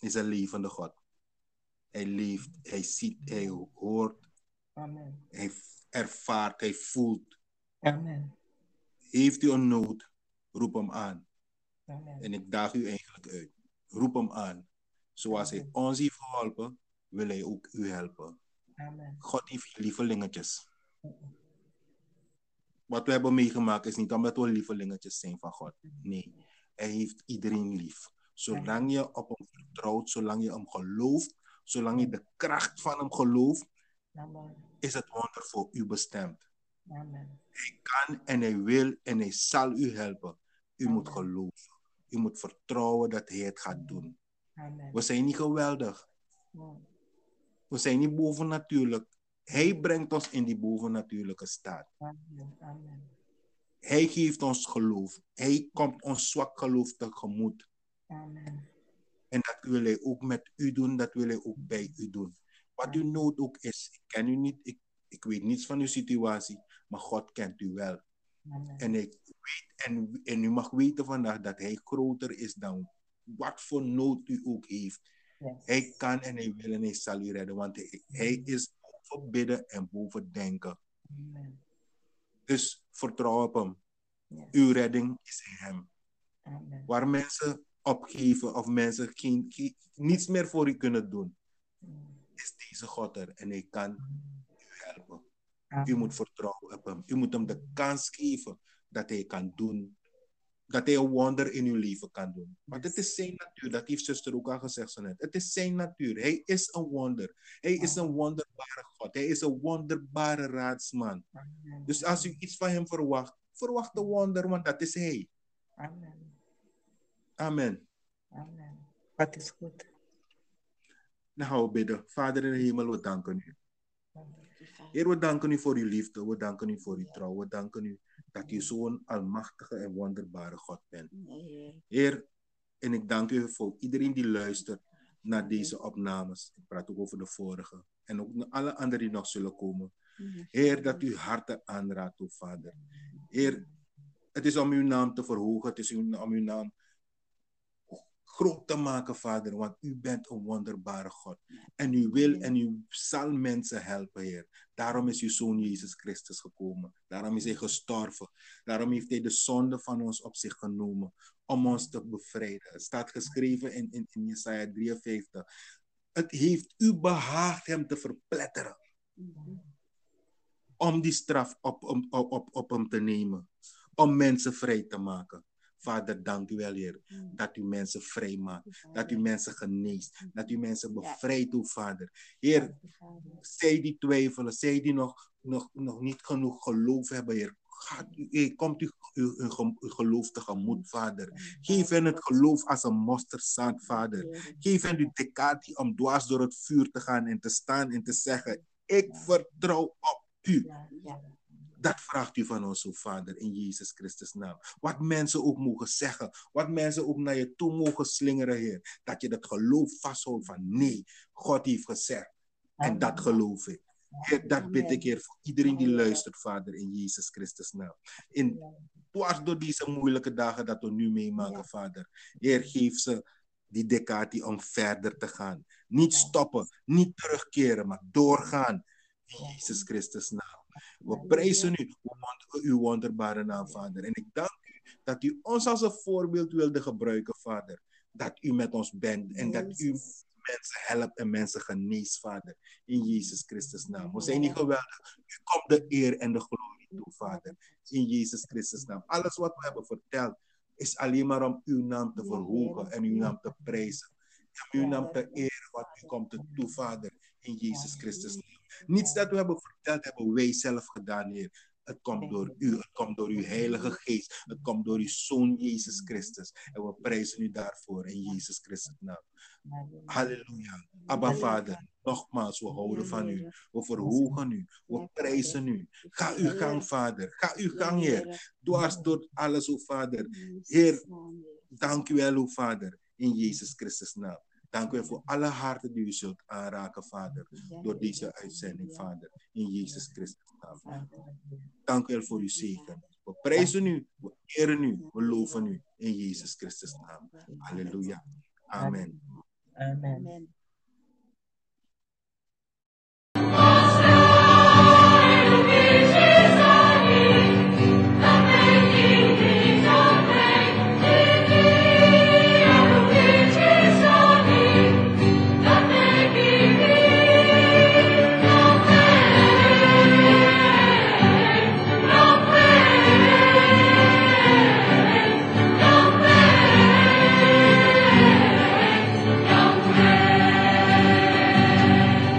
is een levende God. Hij leeft, hij ziet, hij hoort, Amen. hij ervaart, hij voelt. Amen. Heeft u een nood, roep hem aan. Amen. En ik daag u eigenlijk uit. Roep hem aan. Zoals hij ons heeft geholpen, wil hij ook u helpen. Amen. God heeft lievelingetjes. Wat we hebben meegemaakt is niet omdat we lievelingetjes zijn van God. Nee, hij heeft iedereen lief. Zolang je op hem vertrouwt, zolang je hem gelooft, zolang je de kracht van hem gelooft, is het wonder voor u bestemd. Amen. Hij kan en hij wil en hij zal u helpen. U moet geloven. U moet vertrouwen dat hij het gaat doen. Amen. We zijn niet geweldig. We zijn niet bovennatuurlijk. Hij brengt ons in die bovennatuurlijke staat. Amen. Amen. Hij geeft ons geloof. Hij komt ons zwak geloof tegemoet. Amen. En dat wil hij ook met u doen, dat wil hij ook bij u doen. Wat uw nood ook is, ik ken u niet, ik, ik weet niets van uw situatie, maar God kent u wel. En, ik weet, en, en u mag weten vandaag dat hij groter is dan wat voor nood u ook heeft. Yes. Hij kan en hij wil en hij zal u redden, want hij, hij is boven bidden en boven denken. Amen. Dus vertrouw op hem. Uw redding is in hem. Amen. Waar mensen opgeven of mensen geen, geen- niets meer voor u kunnen doen, is deze God er en hij kan u helpen. U moet vertrouwen op hem. U moet hem de kans geven dat hij kan doen. Dat hij een wonder in uw leven kan doen. Want het is zijn natuur. Dat heeft zuster ook al gezegd zo net. Het is zijn natuur. Hij is een wonder. Hij is een wonderbare God. Hij is een wonderbare raadsman. Amen. Dus als u iets van hem verwacht, verwacht een wonder, want dat is hij. Amen. Amen. Amen. Wat is goed. Nou, gaan we bidden. Vader in de hemel, we danken u. Heer, we danken u voor uw liefde. We danken u voor uw trouw. We danken u dat u zo'n almachtige en wonderbare God bent. Heer, en ik dank u voor iedereen die luistert naar deze opnames. Ik praat ook over de vorige. En ook naar alle anderen die nog zullen komen. Heer, dat u harten aanraadt, o Vader. Heer, het is om uw naam te verhogen. Het is om uw naam groot te maken, Vader. Want u bent een wonderbare God. En u wil en u zal mensen helpen, Heer. Daarom is uw Zoon Jezus Christus gekomen. Daarom is hij gestorven. Daarom heeft hij de zonde van ons op zich genomen. Om ons te bevrijden. Het staat geschreven in, in, in Jesaja 53. Het heeft u behaagd hem te verpletteren. Om die straf op, op, op, op hem te nemen. Om mensen vrij te maken. Vader, dank u wel, Heer, dat u mensen vrij maakt. Dat u mensen geneest. Dat u mensen bevrijdt, uw Vader. Heer, zij die twijfelen, zij die nog, nog, nog niet genoeg geloof hebben, Heer. Gaat u, komt u uw, uw, geloof tegemoet, Vader. Geef hen het geloof als een mosterdzaad, Vader. Geef hen de decati om dwars door het vuur te gaan en te staan en te zeggen: Ik vertrouw op u. Dat vraagt u van ons, o Vader, in Jezus Christus naam. Wat mensen ook mogen zeggen, wat mensen ook naar je toe mogen slingeren, Heer. Dat je dat geloof vasthoudt van nee, God heeft gezegd. En dat geloof ik. Heer, dat bid ik, Heer, voor iedereen die luistert, Vader, in Jezus Christus naam. In, dwars door deze moeilijke dagen dat we nu meemaken, Vader. Heer, geef ze die decati om verder te gaan. Niet stoppen, niet terugkeren, maar doorgaan. In Jezus Christus naam. We prijzen u, uw wonderbare naam, Vader. En ik dank u dat u ons als een voorbeeld wilde gebruiken, Vader. Dat u met ons bent en dat u mensen helpt en mensen geneest, Vader. In Jezus Christus naam. We zijn niet geweldig. U komt de eer en de glorie toe, Vader. In Jezus Christus naam. Alles wat we hebben verteld is alleen maar om uw naam te verhogen en uw naam te prijzen. Om uw naam te eren wat u komt te doen, Vader. In Jezus Christus naam. Niets dat we hebben verteld, hebben wij zelf gedaan, Heer. Het komt door u, het komt door uw Heilige Geest, het komt door uw Zoon Jezus Christus. En we prijzen u daarvoor in Jezus Christus naam. Halleluja. Abba Vader, nogmaals, we houden van u. We verhogen u. We prijzen u. Ga uw gang, Vader. Ga uw gang, Heer. Dwars door alles, o Vader. Heer, dank u wel, o Vader. In Jezus Christus naam. Dank u voor alle harten die u zult aanraken, Vader, door deze uitzending, Vader, in Jezus Christus naam. Dank u wel voor uw zegen. We prijzen u, we eren u, we loven u in Jezus Christus naam. Halleluja. Amen. Amen.